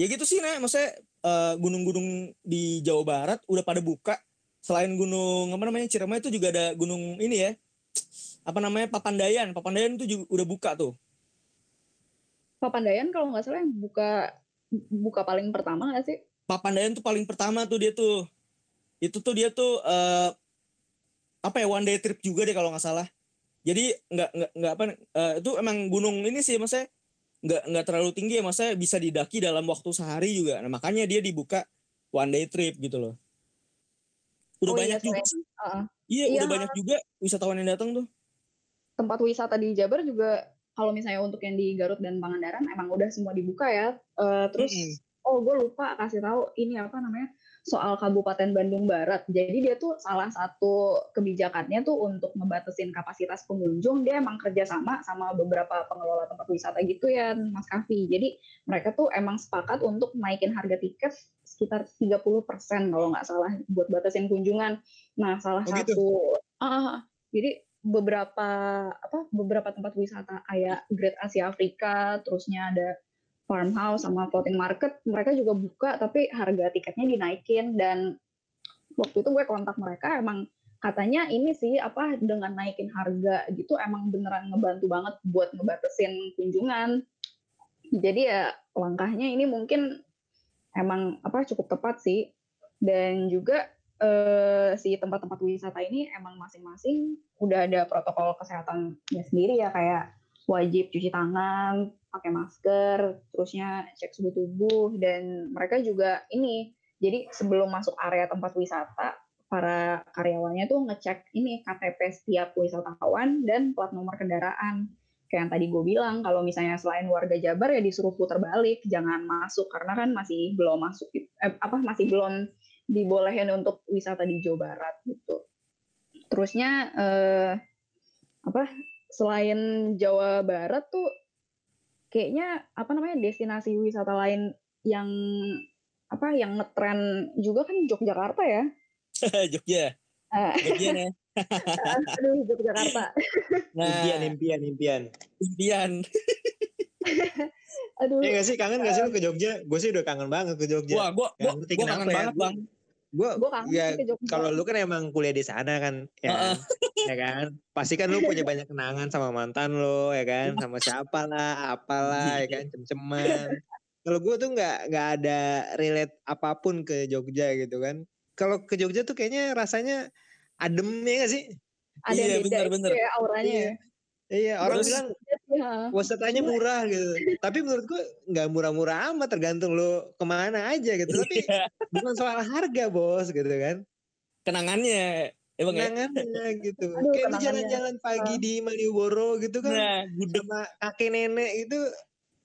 Speaker 2: Ya gitu sih nah, maksudnya uh, gunung-gunung di Jawa Barat udah pada buka. Selain gunung apa namanya Ciremai itu juga ada gunung ini ya. Apa namanya Papandayan. Papandayan itu juga udah buka tuh.
Speaker 3: Papandayan kalau nggak salah yang buka buka paling pertama nggak sih?
Speaker 2: Papandayan tuh paling pertama tuh dia tuh itu tuh dia tuh uh, apa ya one day trip juga deh kalau nggak salah jadi nggak nggak nggak apa uh, itu emang gunung ini sih maksudnya nggak nggak terlalu tinggi ya maksudnya bisa didaki dalam waktu sehari juga. Nah makanya dia dibuka one day trip gitu loh. Udah oh, banyak iya, juga uh, iya, iya. udah banyak juga wisatawan yang datang tuh.
Speaker 3: Tempat wisata di Jabar juga kalau misalnya untuk yang di Garut dan Pangandaran emang udah semua dibuka ya. Uh, terus hmm. oh gue lupa kasih tahu ini apa namanya soal Kabupaten Bandung Barat. Jadi dia tuh salah satu kebijakannya tuh untuk ngebatasin kapasitas pengunjung, dia emang kerjasama sama beberapa pengelola tempat wisata gitu ya, Mas Kavi. Jadi mereka tuh emang sepakat untuk naikin harga tiket sekitar 30% kalau nggak salah buat batasin kunjungan. Nah, salah oh, gitu? satu ah, jadi beberapa apa beberapa tempat wisata kayak Great Asia Afrika, terusnya ada farmhouse sama floating market mereka juga buka tapi harga tiketnya dinaikin. Dan waktu itu gue kontak mereka emang katanya ini sih apa dengan naikin harga gitu emang beneran ngebantu banget buat ngebatasin kunjungan. Jadi ya langkahnya ini mungkin emang apa cukup tepat sih. Dan juga eh, si tempat-tempat wisata ini emang masing-masing udah ada protokol kesehatannya sendiri ya kayak wajib cuci tangan pakai masker, terusnya cek suhu tubuh dan mereka juga ini jadi sebelum masuk area tempat wisata para karyawannya tuh ngecek ini KTP setiap wisatawan dan plat nomor kendaraan. Kayak yang tadi gue bilang, kalau misalnya selain warga Jabar ya disuruh putar balik, jangan masuk karena kan masih belum masuk eh, apa masih belum dibolehin untuk wisata di Jawa Barat gitu. Terusnya eh, apa selain Jawa Barat tuh kayaknya apa namanya destinasi wisata lain yang apa yang ngetren juga kan Yogyakarta ya.
Speaker 2: Jogja. Uh, Jogja nih.
Speaker 3: Aduh, Yogyakarta.
Speaker 1: Nah, impian, impian, impian.
Speaker 2: Impian.
Speaker 1: Aduh. Ya gak sih, kangen gak sih lu ke Jogja? Gue sih udah kangen banget ke Jogja.
Speaker 2: Wah, gue gue kangen ya. banget, Bang
Speaker 1: gue ya kalau lu kan emang kuliah di sana kan ya uh -uh. ya kan? Pasti kan lu punya banyak kenangan sama mantan lo ya kan? Sama siapa lah apalah ya kan? Cem-ceman. Kalau gue tuh nggak nggak ada relate apa pun ke Jogja gitu kan. Kalau ke Jogja tuh kayaknya rasanya adem ya gak sih?
Speaker 3: Ada iya, bener, bener. ya auranya iya.
Speaker 1: Iya, orang Terus, bilang ya. wisatanya murah gitu. Tapi menurut gue nggak murah-murah amat tergantung lo ke mana aja gitu. Tapi iya. bukan soal harga bos gitu kan.
Speaker 2: Kenangannya. Emang
Speaker 1: ya? Kenangannya ya? gitu. Aduh, Kayak jalan-jalan pagi di Malioboro gitu kan. Nah, sama kakek nenek itu.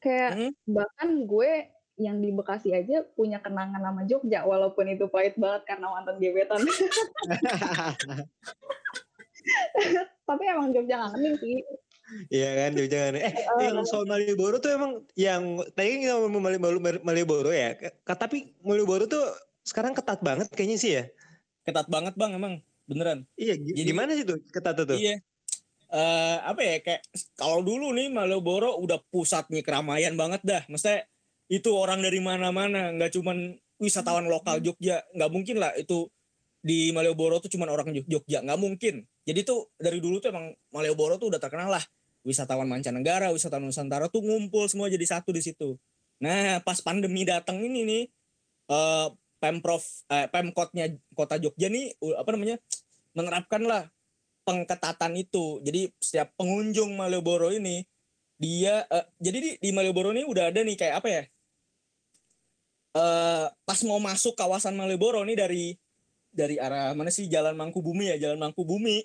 Speaker 3: Kayak hmm? bahkan gue yang di Bekasi aja punya kenangan sama Jogja walaupun itu pahit banget karena mantan gebetan. tapi emang Jogja ngangenin sih
Speaker 1: Iya kan Jogja ngangenin. Eh uh, yang soal Malioboro tuh emang yang tadi kan kita ngomong Malioboro, Malioboro ya. Tapi Malioboro tuh sekarang ketat banget kayaknya sih ya.
Speaker 2: Ketat banget bang emang beneran.
Speaker 1: Iya Jadi, gimana sih tuh ketat tuh?
Speaker 2: Iya. Uh, apa ya kayak kalau dulu nih Malioboro udah pusatnya keramaian banget dah. Maksudnya itu orang dari mana-mana, nggak cuman wisatawan lokal Jogja, nggak mungkin lah itu di Malioboro tuh cuma orang Jogja nggak mungkin. Jadi tuh dari dulu tuh emang Malioboro tuh udah terkenal lah. Wisatawan mancanegara wisatawan Nusantara tuh ngumpul semua jadi satu di situ. Nah pas pandemi datang ini nih uh, pemprov eh, pemkotnya kota Jogja nih apa namanya menerapkan lah pengketatan itu. Jadi setiap pengunjung Malioboro ini dia uh, jadi di, di Malioboro ini udah ada nih kayak apa ya uh, pas mau masuk kawasan Malioboro nih dari dari arah mana sih? Jalan Mangkubumi ya Jalan Mangkubumi.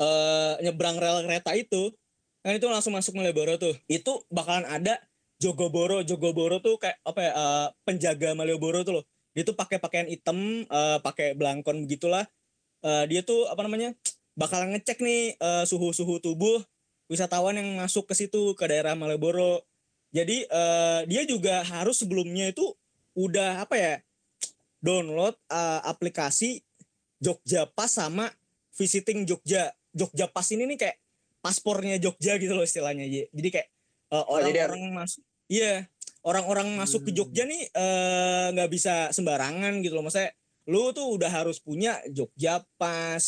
Speaker 2: Uh, nyebrang rel kereta itu kan itu langsung masuk Malioboro tuh. Itu bakalan ada Jogoboro. Jogoboro tuh kayak apa ya uh, penjaga Malioboro tuh loh. Dia tuh pakai pakaian hitam uh, pakai belangkon begitulah. Uh, dia tuh apa namanya bakalan ngecek nih uh, suhu-suhu tubuh wisatawan yang masuk ke situ ke daerah Malioboro. Jadi uh, dia juga harus sebelumnya itu udah apa ya download uh, aplikasi Jogja Pas sama visiting Jogja. Jogja Pas ini nih kayak paspornya Jogja gitu loh istilahnya. Jadi kayak uh,
Speaker 1: Oh, jadi
Speaker 2: orang-orang masuk iya, orang-orang masuk ke
Speaker 1: Hmm.
Speaker 2: Jogja nih eh, nggak bisa sembarangan gitu loh. Maksudnya lu tuh udah harus punya Jogja Pas,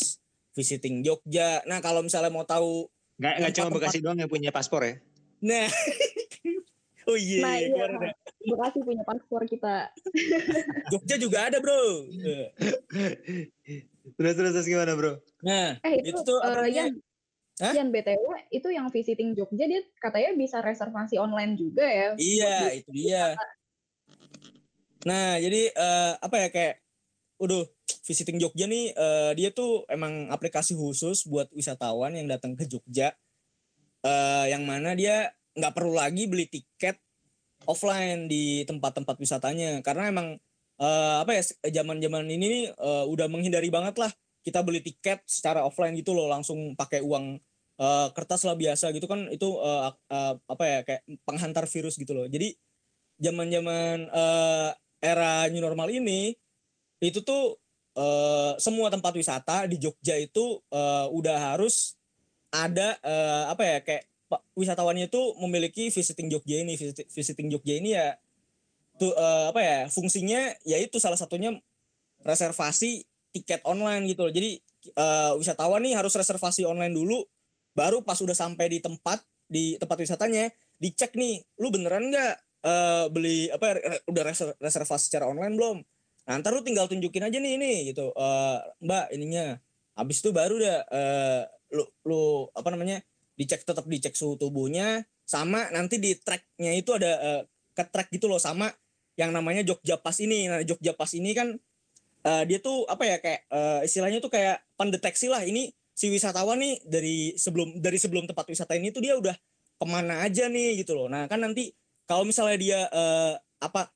Speaker 2: visiting Jogja. Nah, kalau misalnya mau tahu
Speaker 1: Nggak, nggak cuma Bekasi doang yang punya paspor ya?
Speaker 2: nah Oh iya,
Speaker 3: Nah, iya. Bekasi punya paspor kita.
Speaker 2: Jogja juga ada, Bro. Eh.
Speaker 1: Terus terus terus gimana bro?
Speaker 2: Nah,
Speaker 3: Eh itu,
Speaker 2: itu tuh
Speaker 3: eh,
Speaker 2: apa namanya?
Speaker 3: Yan,
Speaker 2: Hah?
Speaker 3: Yan BTW itu yang visiting Jogja dia katanya bisa reservasi online juga ya.
Speaker 2: Iya,
Speaker 3: Buat
Speaker 2: itu dia. Nah, jadi eh, apa ya kayak udah visiting Jogja nih eh, dia tuh emang aplikasi khusus buat wisatawan yang datang ke Jogja. Eh, yang mana dia nggak perlu lagi beli tiket offline di tempat-tempat wisatanya. Karena emang eh, apa ya zaman-zaman ini eh, udah menghindari banget lah kita beli tiket secara offline gitu loh langsung pakai uang eh, kertas lah biasa gitu kan itu eh, eh, apa ya kayak penghantar virus gitu loh. Jadi zaman-zaman eh, era new normal ini itu tuh eh, semua tempat wisata di Jogja itu eh, udah harus ada eh, apa ya kayak wisatawannya itu memiliki visiting Jogja ini Visit- visiting Jogja ini ya tuh eh, apa ya fungsinya yaitu salah satunya reservasi tiket online gitu loh. Jadi eh, wisatawan nih harus reservasi online dulu baru pas udah sampai di tempat di tempat wisatanya dicek nih lu beneran nggak eh, beli apa re- udah reser- reservasi secara online belum? Nah ntar lu tinggal tunjukin aja nih ini gitu. Eh, mbak ininya. Habis itu baru dah eh, lu lu apa namanya dicek tetap dicek suhu tubuhnya sama nanti di tracknya itu ada eh, ke track gitu loh sama yang namanya Jogja Pas ini. Nah Jogja Pas ini kan eh, dia tuh apa ya kayak eh, istilahnya tuh kayak pendeteksi lah ini si wisatawan nih dari sebelum dari sebelum tempat wisata ini tuh dia udah ke mana aja nih gitu loh. Nah kan nanti kalau misalnya dia eh, apa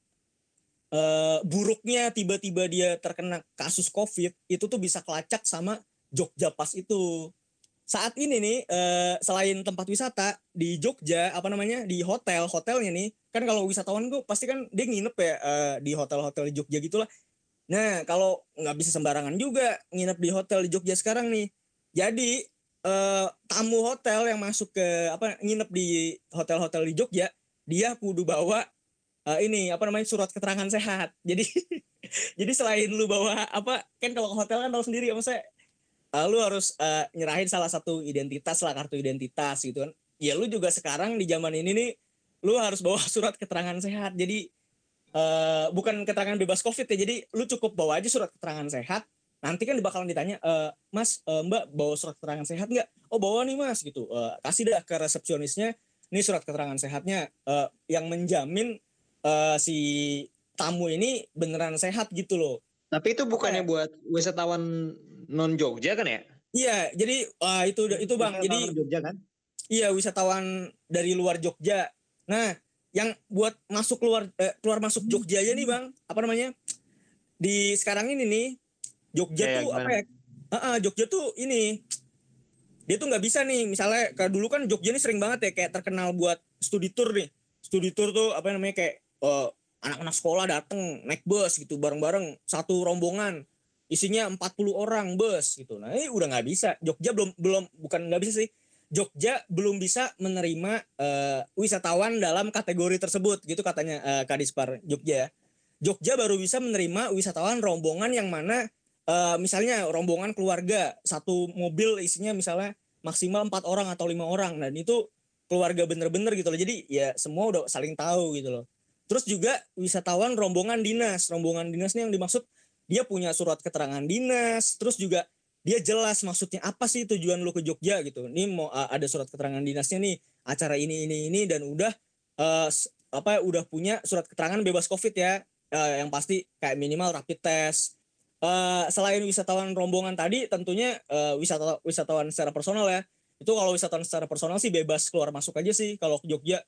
Speaker 2: eh, buruknya tiba-tiba dia terkena kasus covid itu tuh bisa kelacak sama Jogja Pas itu saat ini nih eh, selain tempat wisata di Jogja apa namanya di hotel hotelnya nih kan kalau wisatawan gue pasti kan dia nginep ya eh, di hotel-hotel di Jogja gitulah. Nah kalau nggak bisa sembarangan juga nginep di hotel di Jogja sekarang nih. Jadi eh, tamu hotel yang masuk ke apa nginep di hotel-hotel di Jogja dia kudu bawa eh, ini apa namanya surat keterangan sehat. Jadi jadi selain lu bawa apa kan kalau ke hotel kan tahu sendiri ya maksudnya lu harus eh, nyerahin salah satu identitas lah kartu identitas gitu kan. Ya lu juga sekarang di zaman ini nih lu harus bawa surat keterangan sehat. Jadi eh, bukan keterangan bebas covid ya jadi lu cukup bawa aja surat keterangan sehat. Nanti kan bakalan ditanya eh, mas eh, mbak bawa surat keterangan sehat nggak? Oh bawa nih mas gitu. Eh, kasih dah ke resepsionisnya ini surat keterangan sehatnya. Eh, yang menjamin eh, si tamu ini beneran sehat gitu loh.
Speaker 1: Tapi itu bukannya buat wisatawan non Jogja kan ya?
Speaker 2: iya jadi wah itu itu bang jadi
Speaker 1: Wisatawan Jogja kan?
Speaker 2: Iya wisatawan dari luar Jogja. Nah, yang buat masuk keluar eh, keluar masuk Jogja aja nih bang, apa namanya? Di sekarang ini nih Jogja
Speaker 1: Ya, ya,
Speaker 2: tuh apa
Speaker 1: gimana?
Speaker 2: ya? Heeh, Jogja tuh ini dia tuh nggak bisa nih misalnya kayak dulu kan Jogja nih sering banget ya kayak terkenal buat studi tour nih studi tour tuh apa namanya kayak eh, anak-anak sekolah dateng naik bus gitu bareng-bareng satu rombongan isinya 40 orang bus gitu nah ini udah nggak bisa Jogja belum belum bukan nggak bisa sih Jogja belum bisa menerima eh, wisatawan dalam kategori tersebut gitu katanya eh, Kadispar Jogja. Jogja baru bisa menerima wisatawan rombongan yang mana eh, misalnya rombongan keluarga satu mobil isinya misalnya maksimal empat orang atau lima orang dan itu keluarga bener-bener gitu loh. Jadi ya semua udah saling tahu gitu loh. Terus juga wisatawan rombongan dinas, rombongan dinas nih yang dimaksud dia punya surat keterangan dinas, terus juga dia jelas maksudnya apa sih tujuan lu ke Jogja gitu. Ini mau ada surat keterangan dinasnya nih, acara ini ini ini dan udah uh, apa udah punya surat keterangan bebas Covid ya. Uh, yang pasti kayak minimal rapid test. Uh, selain wisatawan rombongan tadi tentunya uh, wisata wisatawan secara personal ya. Itu kalau wisatawan secara personal sih bebas keluar masuk aja sih kalau ke Jogja.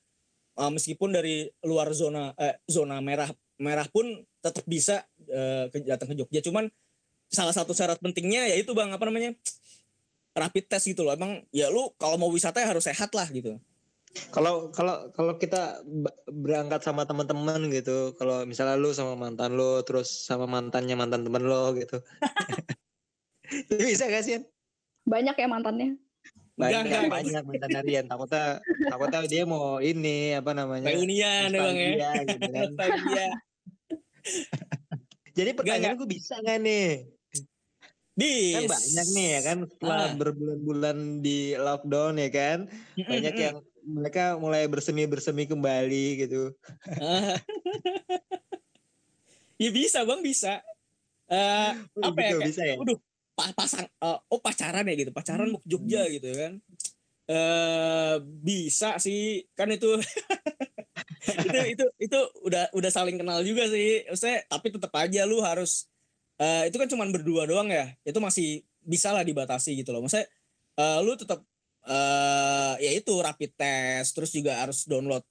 Speaker 2: Uh, meskipun dari luar zona eh, zona merah merah pun tetap bisa uh, ke- datang ke Jogja. Cuman salah satu syarat pentingnya yaitu bang apa namanya rapid test gitu loh emang ya lu kalau mau wisata ya harus sehat lah gitu
Speaker 1: Kalau kalau kalau kita berangkat sama teman-teman gitu, kalau misalnya lu sama mantan lu, terus sama mantannya mantan temen lo gitu, itu bisa gak sih?
Speaker 3: Banyak ya mantannya.
Speaker 1: Banyak
Speaker 2: Enggak, enggak.
Speaker 1: banyak mantan harian. Takutnya takutnya dia mau ini apa namanya?
Speaker 2: Reunian ya bang ya.
Speaker 1: gitu kan. Jadi pertanyaan gue bisa gak nih?
Speaker 2: Bis.
Speaker 1: Kan banyak nih ya kan setelah
Speaker 2: Ah.
Speaker 1: berbulan-bulan di lockdown ya kan, banyak yang mereka mulai bersemi bersemi kembali gitu.
Speaker 2: Ah. ya bisa bang bisa.
Speaker 1: Oh,
Speaker 2: apa ya
Speaker 1: gitu,
Speaker 2: kayak,
Speaker 1: bisa ya?
Speaker 2: Waduh, pasang eh, oh pacaran ya gitu pacaran mau ke Jogja gitu kan eh bisa sih kan itu itu itu itu udah udah saling kenal juga sih maksudnya tapi tetap aja lu harus eh itu kan cuman berdua doang ya itu masih bisa lah dibatasi gitu loh maksudnya eh, lu tetap eh ya itu rapid test terus juga harus download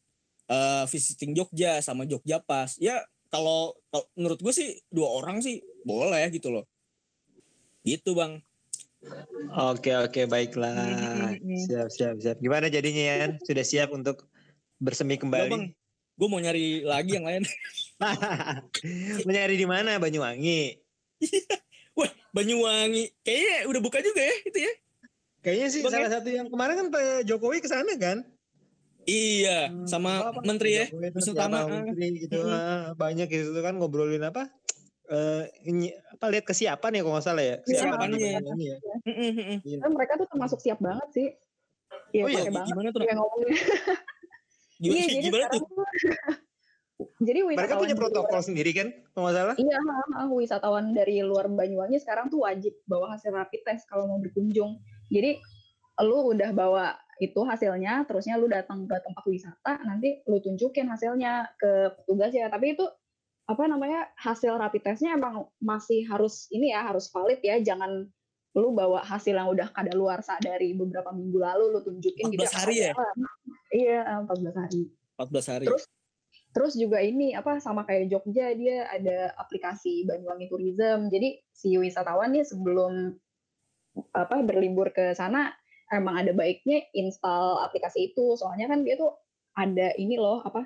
Speaker 2: eh visiting Jogja sama Jogja Pas ya kalau kalau menurut gue sih dua orang sih boleh gitu loh gitu bang
Speaker 1: Oke oke baiklah. Siap siap siap. Gimana jadinya ya? Sudah siap untuk bersemi
Speaker 2: Ya,
Speaker 1: kembali?
Speaker 2: bang gue mau nyari lagi yang lain
Speaker 1: Mencari di mana Banyuwangi?
Speaker 2: wah Banyuwangi kayaknya udah buka juga ya itu ya
Speaker 1: Kayaknya sih
Speaker 2: Bang,
Speaker 1: salah satu yang kemarin kan Pak Jokowi ke sana kan?
Speaker 2: iya
Speaker 1: Hmm,
Speaker 2: sama
Speaker 1: apa,
Speaker 2: menteri ya
Speaker 1: Jokowi terus
Speaker 2: Wisnu
Speaker 1: siapa,
Speaker 2: Tama, ah.
Speaker 1: menteri gitu ah, banyak gitu kan ngobrolin apa? Eh ini apa lihat kesiapan ya kalau nggak salah ya?
Speaker 2: Kesiapan,
Speaker 1: di
Speaker 2: iya.
Speaker 1: Ya. Iya.
Speaker 3: Kan mereka tuh termasuk siap banget sih. Iya,
Speaker 1: Oh iya,
Speaker 3: banget.
Speaker 2: gimana tuh
Speaker 3: Iya ngomongnya.
Speaker 2: gimana,
Speaker 3: Iya, jadi
Speaker 2: gimana tuh
Speaker 3: jadi wisatawan
Speaker 1: Mereka punya protokol
Speaker 3: luar-
Speaker 1: sendiri kan? Kalau nggak salah?
Speaker 3: Iya, wisatawan dari luar Banyuwangi sekarang tuh wajib bawa hasil rapid test kalau mau berkunjung. Jadi lu udah bawa itu hasilnya, terusnya lu datang ke tempat wisata, nanti lu tunjukin hasilnya ke petugas ya. Tapi itu apa namanya hasil rapid testnya emang masih harus ini ya harus valid ya. Jangan lu bawa hasil yang udah kadaluarsa dari beberapa minggu lalu lu tunjukin gitu.
Speaker 2: 14 hari ya?
Speaker 3: Iya, 14 hari.
Speaker 2: 14 hari
Speaker 3: Terus Terus juga ini apa sama kayak Jogja dia ada aplikasi Banyuwangi Tourism. Jadi si wisatawan nih sebelum apa berlibur ke sana emang ada baiknya install aplikasi itu. Soalnya kan dia tuh ada ini loh apa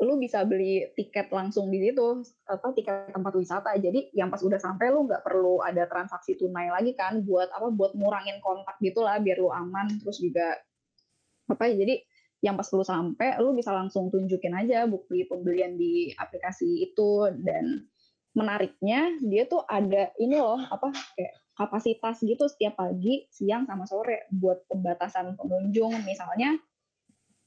Speaker 3: lu bisa beli tiket langsung di situ apa tiket tempat wisata jadi yang pas udah sampai lu nggak perlu ada transaksi tunai lagi kan buat apa buat ngurangin kontak gitulah biar lu aman terus juga apa ya jadi yang pas lu sampai lu bisa langsung tunjukin aja bukti pembelian di aplikasi itu dan menariknya dia tuh ada ini loh apa kayak kapasitas gitu setiap pagi, siang sama sore buat pembatasan pengunjung misalnya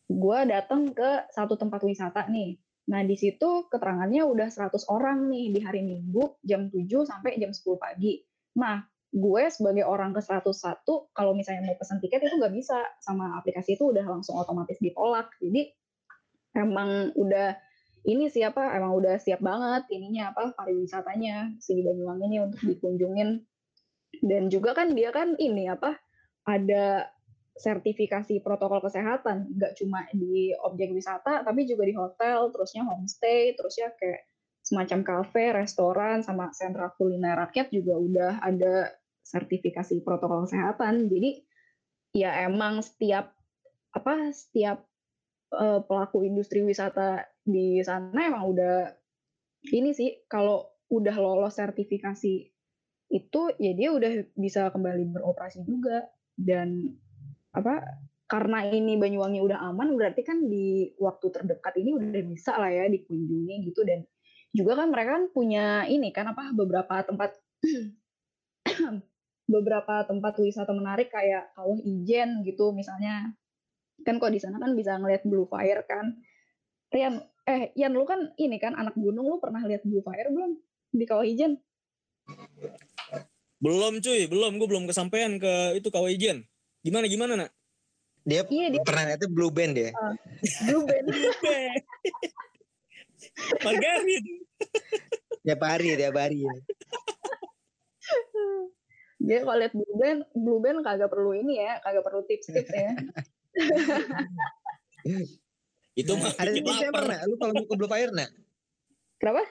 Speaker 3: gue datang ke satu tempat wisata nih. Nah, di situ keterangannya udah 100 orang nih di hari Minggu jam 7 sampai jam 10 pagi. Nah, gue sebagai orang ke 101 kalau misalnya mau pesan tiket itu nggak bisa. Sama aplikasi itu udah langsung otomatis ditolak. Jadi emang udah ini siapa emang udah siap banget ininya apa pariwisatanya si Banyuwangi ini untuk dikunjungin. Dan juga kan dia kan ini apa ada sertifikasi protokol kesehatan. Nggak cuma di objek wisata tapi juga di hotel terusnya homestay terusnya kayak semacam kafe, restoran, sama sentra kuliner rakyat juga udah ada sertifikasi protokol kesehatan. Jadi ya emang setiap apa setiap uh, pelaku industri wisata di sana emang udah ini sih kalau udah lolos sertifikasi itu ya dia udah bisa kembali beroperasi juga dan apa karena ini Banyuwangi udah aman berarti kan di waktu terdekat ini udah bisa lah ya dikunjungi gitu dan juga kan mereka kan punya ini kan apa beberapa tempat beberapa tempat wisata menarik kayak Kawah Ijen gitu misalnya. Kan kok di sana kan bisa ngeliat Blue Fire kan. Rian eh Ian lu kan ini kan anak gunung lu pernah lihat Blue Fire belum di Kawah Ijen?
Speaker 2: Belum cuy belum. Gue belum kesampaian ke itu Kawah Ijen. Gimana gimana nak?
Speaker 1: Dia,
Speaker 3: Iya, dia-
Speaker 1: pernah itu Blue Band ya.
Speaker 3: Blue Band.
Speaker 2: Margarin.
Speaker 1: Tiap hari, tiap hari. Ya.
Speaker 3: dia kalau lihat Blue Band Blue Band kagak perlu ini ya kagak perlu tips-tips ya
Speaker 2: itu mah
Speaker 1: Ada tipsnya
Speaker 2: lapar.
Speaker 1: emang nak? Lu kalau mau ke Blue Fire nak?
Speaker 3: kenapa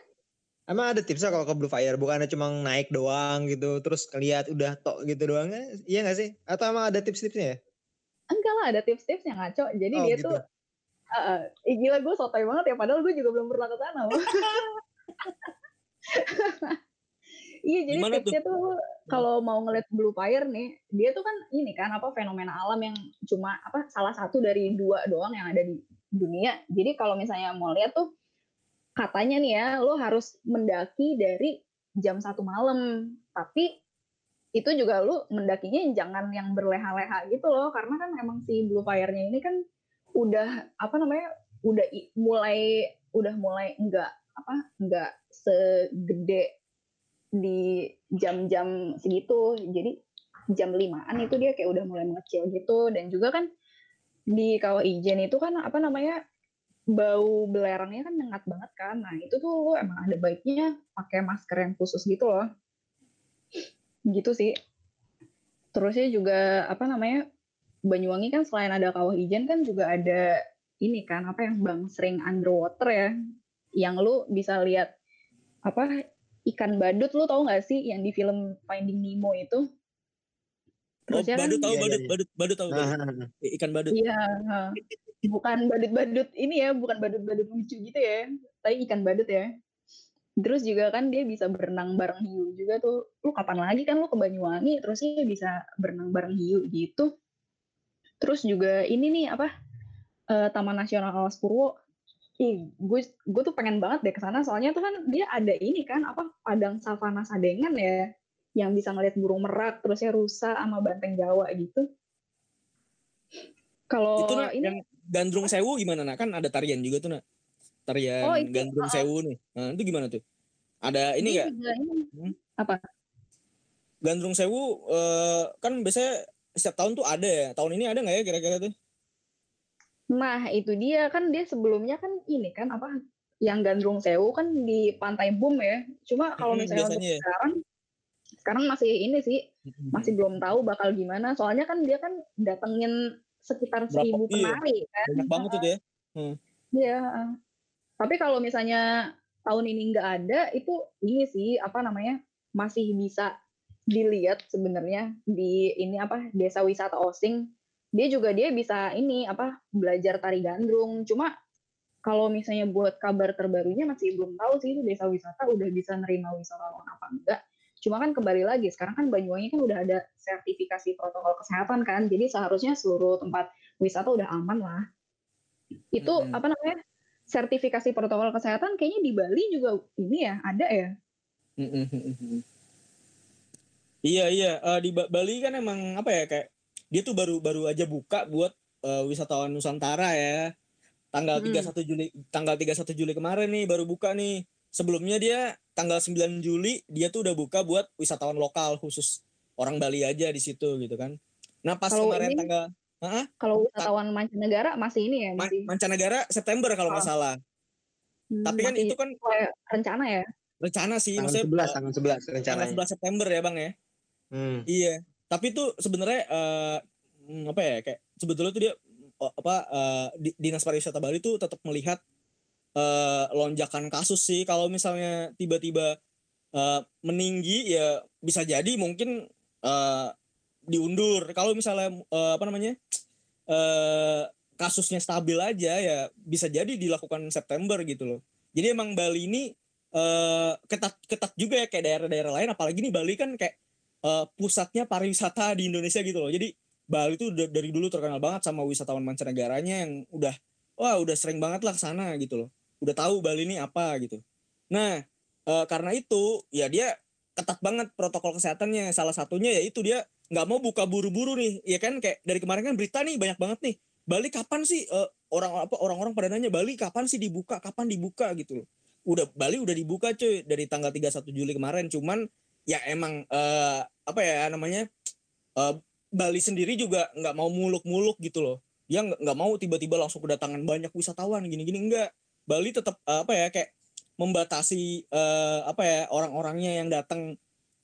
Speaker 1: Emang ada tipsnya kalau ke Blue Fire? Bukannya cuma naik doang gitu, terus ngeliat udah tok gitu doang? Iya gak sih? Atau emang ada tips-tipsnya ya?
Speaker 3: enggak lah ada tips-tipsnya ngaco. Jadi
Speaker 1: Oh,
Speaker 3: dia
Speaker 1: gitu.
Speaker 3: tuh uh, ih, gila gue sotoy banget ya padahal gue juga belum pernah ke sana. loh. Iya jadi
Speaker 2: Gimana tuh?
Speaker 3: tipsnya tuh kalau mau ngeliat blue fire nih, dia tuh kan ini kan apa fenomena alam yang cuma apa salah satu dari dua doang yang ada di dunia. Jadi kalau misalnya mau lihat tuh katanya nih ya, lo harus mendaki dari jam satu malam. Tapi itu juga lu mendakinya jangan yang berleha-leha gitu loh, karena kan emang si blue fire-nya ini kan udah apa namanya udah mulai udah mulai enggak apa enggak segede di jam-jam segitu. Jadi jam limaan itu dia kayak udah mulai mengecil gitu. Dan juga kan di kawah ijen itu kan apa namanya bau belerangnya kan nyengat banget kan. Nah itu tuh lo emang ada baiknya pakai masker yang khusus gitu loh. Gitu sih. Terusnya juga apa namanya Banyuwangi kan selain ada kawah ijen kan juga ada ini kan apa yang bang sering underwater ya. Yang lu bisa lihat apa ikan badut lu tau gak sih yang di film Finding Nemo itu
Speaker 2: Oh,
Speaker 3: Terusnya kan-
Speaker 2: badut tahu
Speaker 1: Iya, iya,
Speaker 2: badut,
Speaker 1: iya.
Speaker 2: badut, badut tahu badut. Ikan badut.
Speaker 3: Iya, bukan badut-badut ini ya, bukan badut-badut lucu gitu ya, tapi ikan badut ya. Terus juga kan dia bisa berenang bareng hiu juga tuh. Lu kapan lagi kan lu ke Banyuwangi, terus dia bisa berenang bareng hiu gitu. Terus juga ini nih apa eh, Taman Nasional Alas Purwo. Ih, gue gue tuh pengen banget deh ke sana soalnya tuh kan dia ada ini kan apa padang savana sadengan ya yang bisa ngeliat burung merak terusnya rusa sama banteng Jawa gitu. Kalau
Speaker 2: itu nak
Speaker 3: ini
Speaker 2: yang Gandrung Sewu gimana nak? Kan ada tarian juga tuh nak. Tarian
Speaker 3: Oh, itu,
Speaker 2: Gandrung
Speaker 3: ah.
Speaker 2: Sewu nih. Nah, itu gimana tuh? Ada ini
Speaker 3: dia
Speaker 2: gak?
Speaker 3: juga ini.
Speaker 2: Hmm?
Speaker 3: Apa?
Speaker 2: Gandrung Sewu eh, kan biasanya setiap tahun tuh ada ya. Tahun ini ada nggak ya kira-kira tuh?
Speaker 3: Nah, itu dia kan dia sebelumnya kan ini kan apa yang Gandrung Sewu kan di Pantai Bum ya. Cuma kalau misalnya untuk
Speaker 2: ya.
Speaker 3: sekarang sekarang masih ini sih masih belum tahu bakal gimana. Soalnya kan dia kan datengin sekitar
Speaker 2: Berapa-
Speaker 3: seribu
Speaker 2: iya.
Speaker 3: penari kan.
Speaker 2: banyak banget tuh ya.
Speaker 3: Iya. Tapi kalau misalnya tahun ini nggak ada, itu ini sih apa namanya masih bisa dilihat sebenarnya di ini apa desa wisata Osing. Dia juga dia bisa ini apa belajar tari gandrung. Cuma kalau misalnya buat kabar terbarunya masih belum tahu sih itu desa wisata udah bisa nerima wisatawan apa enggak. Cuma kan kembali lagi sekarang kan Banyuwangi kan udah ada sertifikasi protokol kesehatan kan. Jadi seharusnya seluruh tempat wisata udah aman lah. Itu
Speaker 2: Mm-mm.
Speaker 3: apa namanya? sertifikasi protokol kesehatan kayaknya di Bali juga ini ya ada ya.
Speaker 2: Iya iya Eh, di Ba- Bali kan emang apa ya kayak dia tuh baru baru aja buka buat eh, wisatawan Nusantara ya. Tanggal
Speaker 3: Mm.
Speaker 2: 31 Juli tanggal 31 Juli kemarin nih baru buka nih. Sebelumnya dia tanggal 9 Juli dia tuh udah buka buat wisatawan lokal khusus orang Bali aja di situ gitu kan. Nah pas
Speaker 3: Kalau
Speaker 2: kemarin
Speaker 3: ini-
Speaker 2: tanggal Hah?
Speaker 3: Kalau wisatawan mancanegara masih ini ya
Speaker 2: Ma-
Speaker 3: masih
Speaker 2: mancanegara September kalau nggak
Speaker 3: Oh.
Speaker 2: salah.
Speaker 3: hmm,
Speaker 2: Tapi kan itu kan
Speaker 3: rencana ya.
Speaker 2: rencana sih
Speaker 1: tanggal
Speaker 2: maksudnya
Speaker 1: 11,
Speaker 2: eh,
Speaker 1: tanggal 11
Speaker 2: tanggal
Speaker 1: rencananya.
Speaker 2: 11 September ya Bang ya.
Speaker 1: Hmm.
Speaker 2: Iya, tapi tuh sebenarnya hmm, apa ya kayak sebetulnya tuh dia apa eh, di- dinas pariwisata Bali tuh tetap melihat eh, lonjakan kasus sih. Kalau misalnya tiba-tiba eh, meninggi ya bisa jadi mungkin eh, diundur. Kalau misalnya eh, apa namanya eh, kasusnya stabil aja ya bisa jadi dilakukan September gitu loh. Jadi emang Bali ini eh, ketat ketat juga ya kayak daerah-daerah lain. Apalagi nih Bali kan kayak eh, pusatnya pariwisata di Indonesia gitu loh. Jadi Bali da- dari dulu terkenal banget sama wisatawan mancanegaranya yang udah wah udah sering banget lah sana gitu loh. Udah tahu Bali ini apa gitu. Nah, eh, karena itu ya dia ketat banget protokol kesehatannya. Salah satunya ya itu dia nggak mau buka buru-buru nih. Ya kan kayak dari kemarin kan berita nih banyak banget nih. Bali kapan sih eh, orang apa orang-orang pada nanya Bali kapan sih dibuka? Kapan dibuka gitu loh. Udah Bali udah dibuka cuy dari tanggal 31 Juli kemarin. Cuman ya emang eh, apa ya namanya eh, Bali sendiri juga nggak mau muluk-muluk gitu loh. Dia nggak mau tiba-tiba langsung kedatangan banyak wisatawan gini-gini enggak. Bali tetap eh, apa ya kayak membatasi eh, apa ya orang-orangnya yang datang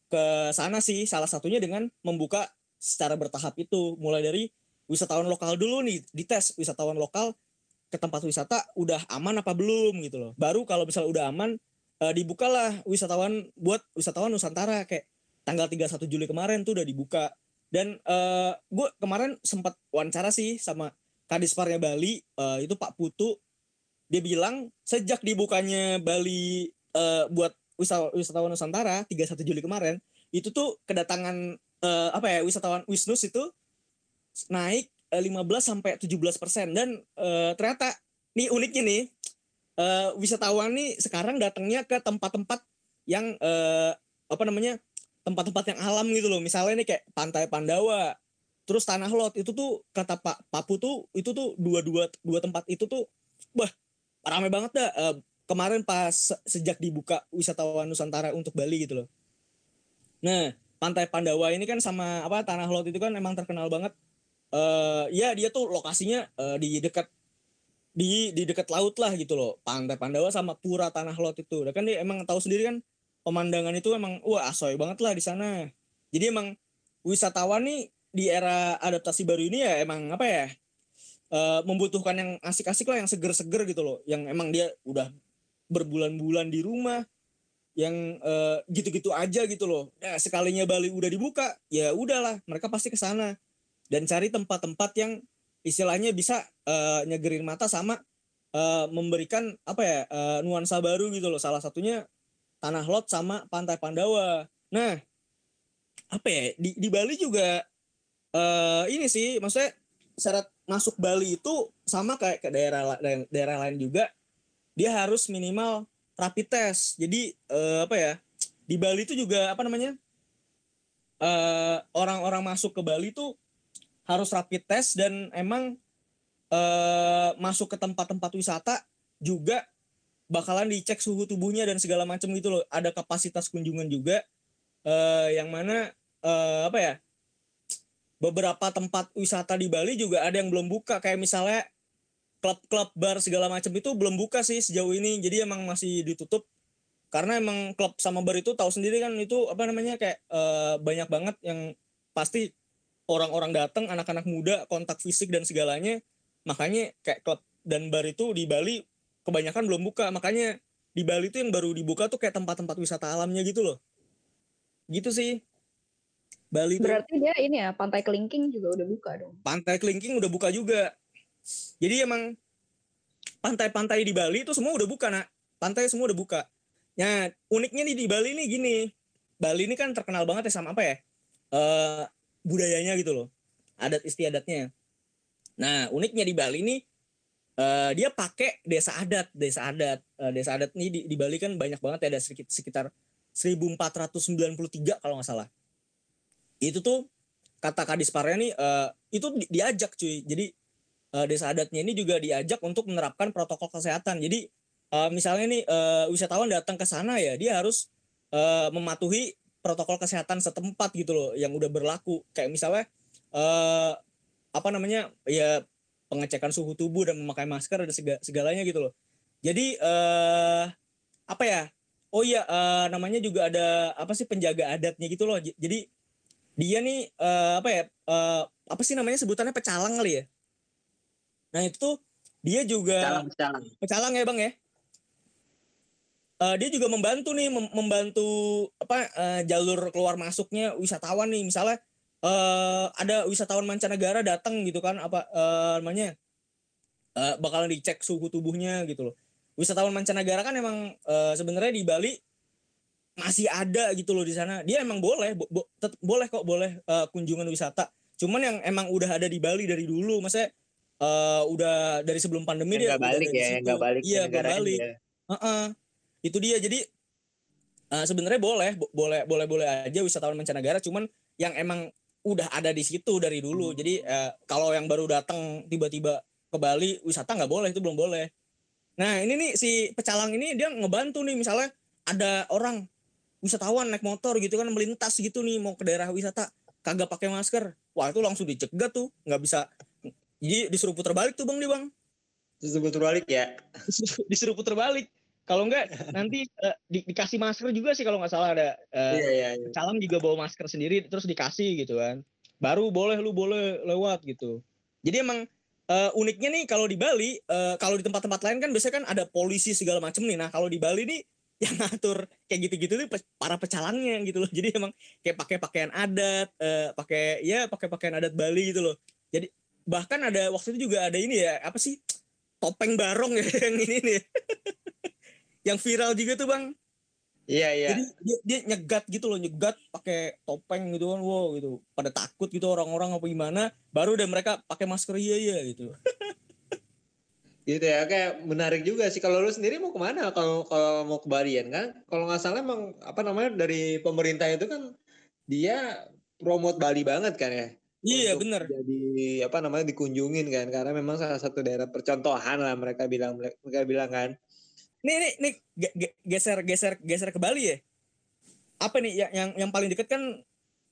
Speaker 2: ke sana sih salah satunya dengan membuka secara bertahap itu mulai dari wisatawan lokal dulu nih dites wisatawan lokal ke tempat wisata udah aman apa belum gitu loh baru kalau misalnya udah aman eh, dibukalah wisatawan buat wisatawan Nusantara kayak tanggal 31 Juli kemarin tuh udah dibuka Dan uh, gue kemarin sempat wawancara sih sama Kadisparnya Bali, uh, itu Pak Putu. Dia bilang sejak dibukanya Bali uh, buat wisatawan Nusantara 31 Juli kemarin, itu tuh kedatangan uh, apa ya wisatawan Wisnus itu naik uh, 15 sampai 17 persen dan uh, ternyata nih uniknya nih uh, wisatawan nih sekarang datangnya ke tempat-tempat yang uh, apa namanya tempat-tempat yang alam gitu loh. Misalnya nih kayak Pantai Pandawa, terus Tanah Lot itu tuh kata Pak Papu tuh itu tuh dua dua dua tempat itu tuh wah ramai banget dah. Uh, kemarin pas sejak dibuka wisatawan Nusantara untuk Bali gitu loh. Nah, Pantai Pandawa ini kan sama apa Tanah Lot itu kan emang terkenal banget. Uh, ya dia tuh lokasinya uh, di dekat di di dekat laut lah gitu loh. Pantai Pandawa sama Pura Tanah Lot itu. Kan dia emang tahu sendiri kan pemandangan itu emang wah asoy banget lah di sana. Jadi emang wisatawan nih di era adaptasi baru ini ya emang apa ya uh, membutuhkan yang asik-asik lah, yang seger-seger gitu loh, yang emang dia udah berbulan-bulan di rumah, yang uh, gitu-gitu aja gitu loh. Nah, sekalinya Bali udah dibuka, ya udahlah, mereka pasti ke sana dan cari tempat-tempat yang istilahnya bisa uh, nyegerin mata sama uh, memberikan apa ya uh, nuansa baru gitu loh. Salah satunya Tanah Lot sama Pantai Pandawa. Nah, apa ya di, di Bali juga uh, ini sih, maksudnya syarat masuk Bali itu sama kayak ke daerah daerah lain juga, dia harus minimal rapid test. Jadi uh, apa ya di Bali itu juga apa namanya orang orang-orang masuk ke Bali itu harus rapid test dan emang uh, masuk ke tempat-tempat wisata juga bakalan dicek suhu tubuhnya dan segala macam gitu loh. Ada kapasitas kunjungan juga uh, yang mana uh, apa ya? Beberapa tempat wisata di Bali juga ada yang belum buka kayak misalnya klub-klub bar segala macam itu belum buka sih sejauh ini. Jadi emang masih ditutup karena emang klub sama bar itu tahu sendiri kan itu apa namanya kayak uh, banyak banget yang pasti orang-orang datang anak-anak muda kontak fisik dan segalanya makanya kayak klub dan bar itu di Bali kebanyakan belum buka. Makanya di Bali tuh yang baru dibuka tuh kayak tempat-tempat wisata alamnya gitu loh. Gitu sih. Bali
Speaker 3: tuh berarti dia ini ya pantai kelingking juga udah buka dong?
Speaker 2: Pantai kelingking udah buka juga. Jadi emang pantai-pantai di Bali itu semua udah buka nak. Pantai semua udah buka. Nah uniknya nih di Bali nih gini. Bali ini kan terkenal banget ya sama apa ya? Uh, budayanya gitu loh. Adat istiadatnya. Nah uniknya di Bali nih uh, dia pakai desa adat desa adat. Uh, desa adat ini di, di Bali kan banyak banget ya ada sekitar, sekitar 1493 kalau nggak salah. Itu tuh kata Kadis Parya nih uh, itu di, diajak cuy. Jadi uh, desa adatnya ini juga diajak untuk menerapkan protokol kesehatan. Jadi uh, misalnya nih uh, wisatawan datang ke sana ya dia harus uh, mematuhi protokol kesehatan setempat gitu loh yang udah berlaku kayak misalnya uh, apa namanya ya pengecekan suhu tubuh dan memakai masker dan segalanya gitu loh. Jadi uh, apa ya? Oh iya uh, namanya juga ada apa sih penjaga adatnya gitu loh. Jadi dia nih uh, apa ya? Uh, apa sih namanya sebutannya pecalang kali ya? Nah itu tuh dia juga
Speaker 1: pecalang, pecalang.
Speaker 2: pecalang ya bang ya. Uh, dia juga membantu nih mem membantu apa uh, jalur keluar masuknya wisatawan nih. Misalnya uh, ada wisatawan mancanegara datang gitu kan apa uh, namanya uh, bakalan dicek suhu tubuhnya gitu loh. Wisatawan mancanegara kan emang uh, sebenarnya di Bali masih ada gitu loh di sana. Dia emang boleh bo bo boleh kok boleh uh, kunjungan wisata. Cuman yang emang udah ada di Bali dari dulu maksudnya uh, udah dari sebelum pandemi
Speaker 1: dia nggak balik ya nggak balik
Speaker 2: iya nggak balik. Uh -uh. Itu dia jadi uh, sebenarnya boleh boleh boleh boleh aja wisatawan mancanegara cuman yang emang udah ada di situ dari dulu. Hmm. Jadi eh, kalau yang baru datang tiba-tiba ke Bali wisata nggak boleh itu belum boleh. Nah ini nih si pecalang ini dia ngebantu nih misalnya ada orang wisatawan naik motor gitu kan melintas gitu nih mau ke daerah wisata kagak pakai masker, wah itu langsung dicegat tuh nggak bisa. Jadi disuruh putar balik tuh bang nih bang.
Speaker 1: Disuruh putar balik ya?
Speaker 2: disuruh putar balik kalau enggak nanti uh, di, dikasih masker juga sih kalau nggak salah ada uh, iya, iya, iya. calon juga bawa masker sendiri terus dikasih gitu kan. Baru boleh lu boleh lewat gitu. Jadi emang uh, uniknya nih kalau di Bali uh, kalau di tempat-tempat lain kan biasanya kan ada polisi segala macam nih. Nah kalau di Bali nih yang ngatur kayak gitu-gitu tuh para pecalangnya gitu loh. Jadi emang kayak pakai pakaian adat eh, pakai ya pakai pakaian adat Bali gitu loh. Jadi bahkan ada waktu itu juga ada ini ya apa sih? Topeng barong ya yang ini nih yang viral juga tuh bang
Speaker 1: Iya iya.
Speaker 2: jadi dia, dia nyegat gitu loh nyegat pakai topeng gitu kan wow gitu pada takut gitu orang-orang apa gimana baru deh mereka pakai masker iya iya gitu
Speaker 1: Gitu ya kayak menarik juga sih. Kalau lu sendiri mau ke mana? Kalau kalau mau ke Balian kan? Kalau nggak salah emang apa namanya dari pemerintah itu kan dia promote Bali banget kan ya.
Speaker 2: iya bener
Speaker 1: Jadi apa namanya dikunjungin kan? Karena memang salah satu daerah percontohan lah mereka bilang mereka bilang kan.
Speaker 2: Nih nih nih ge- ge- geser geser geser ke Bali ya? Apa nih yang yang, yang paling deket kan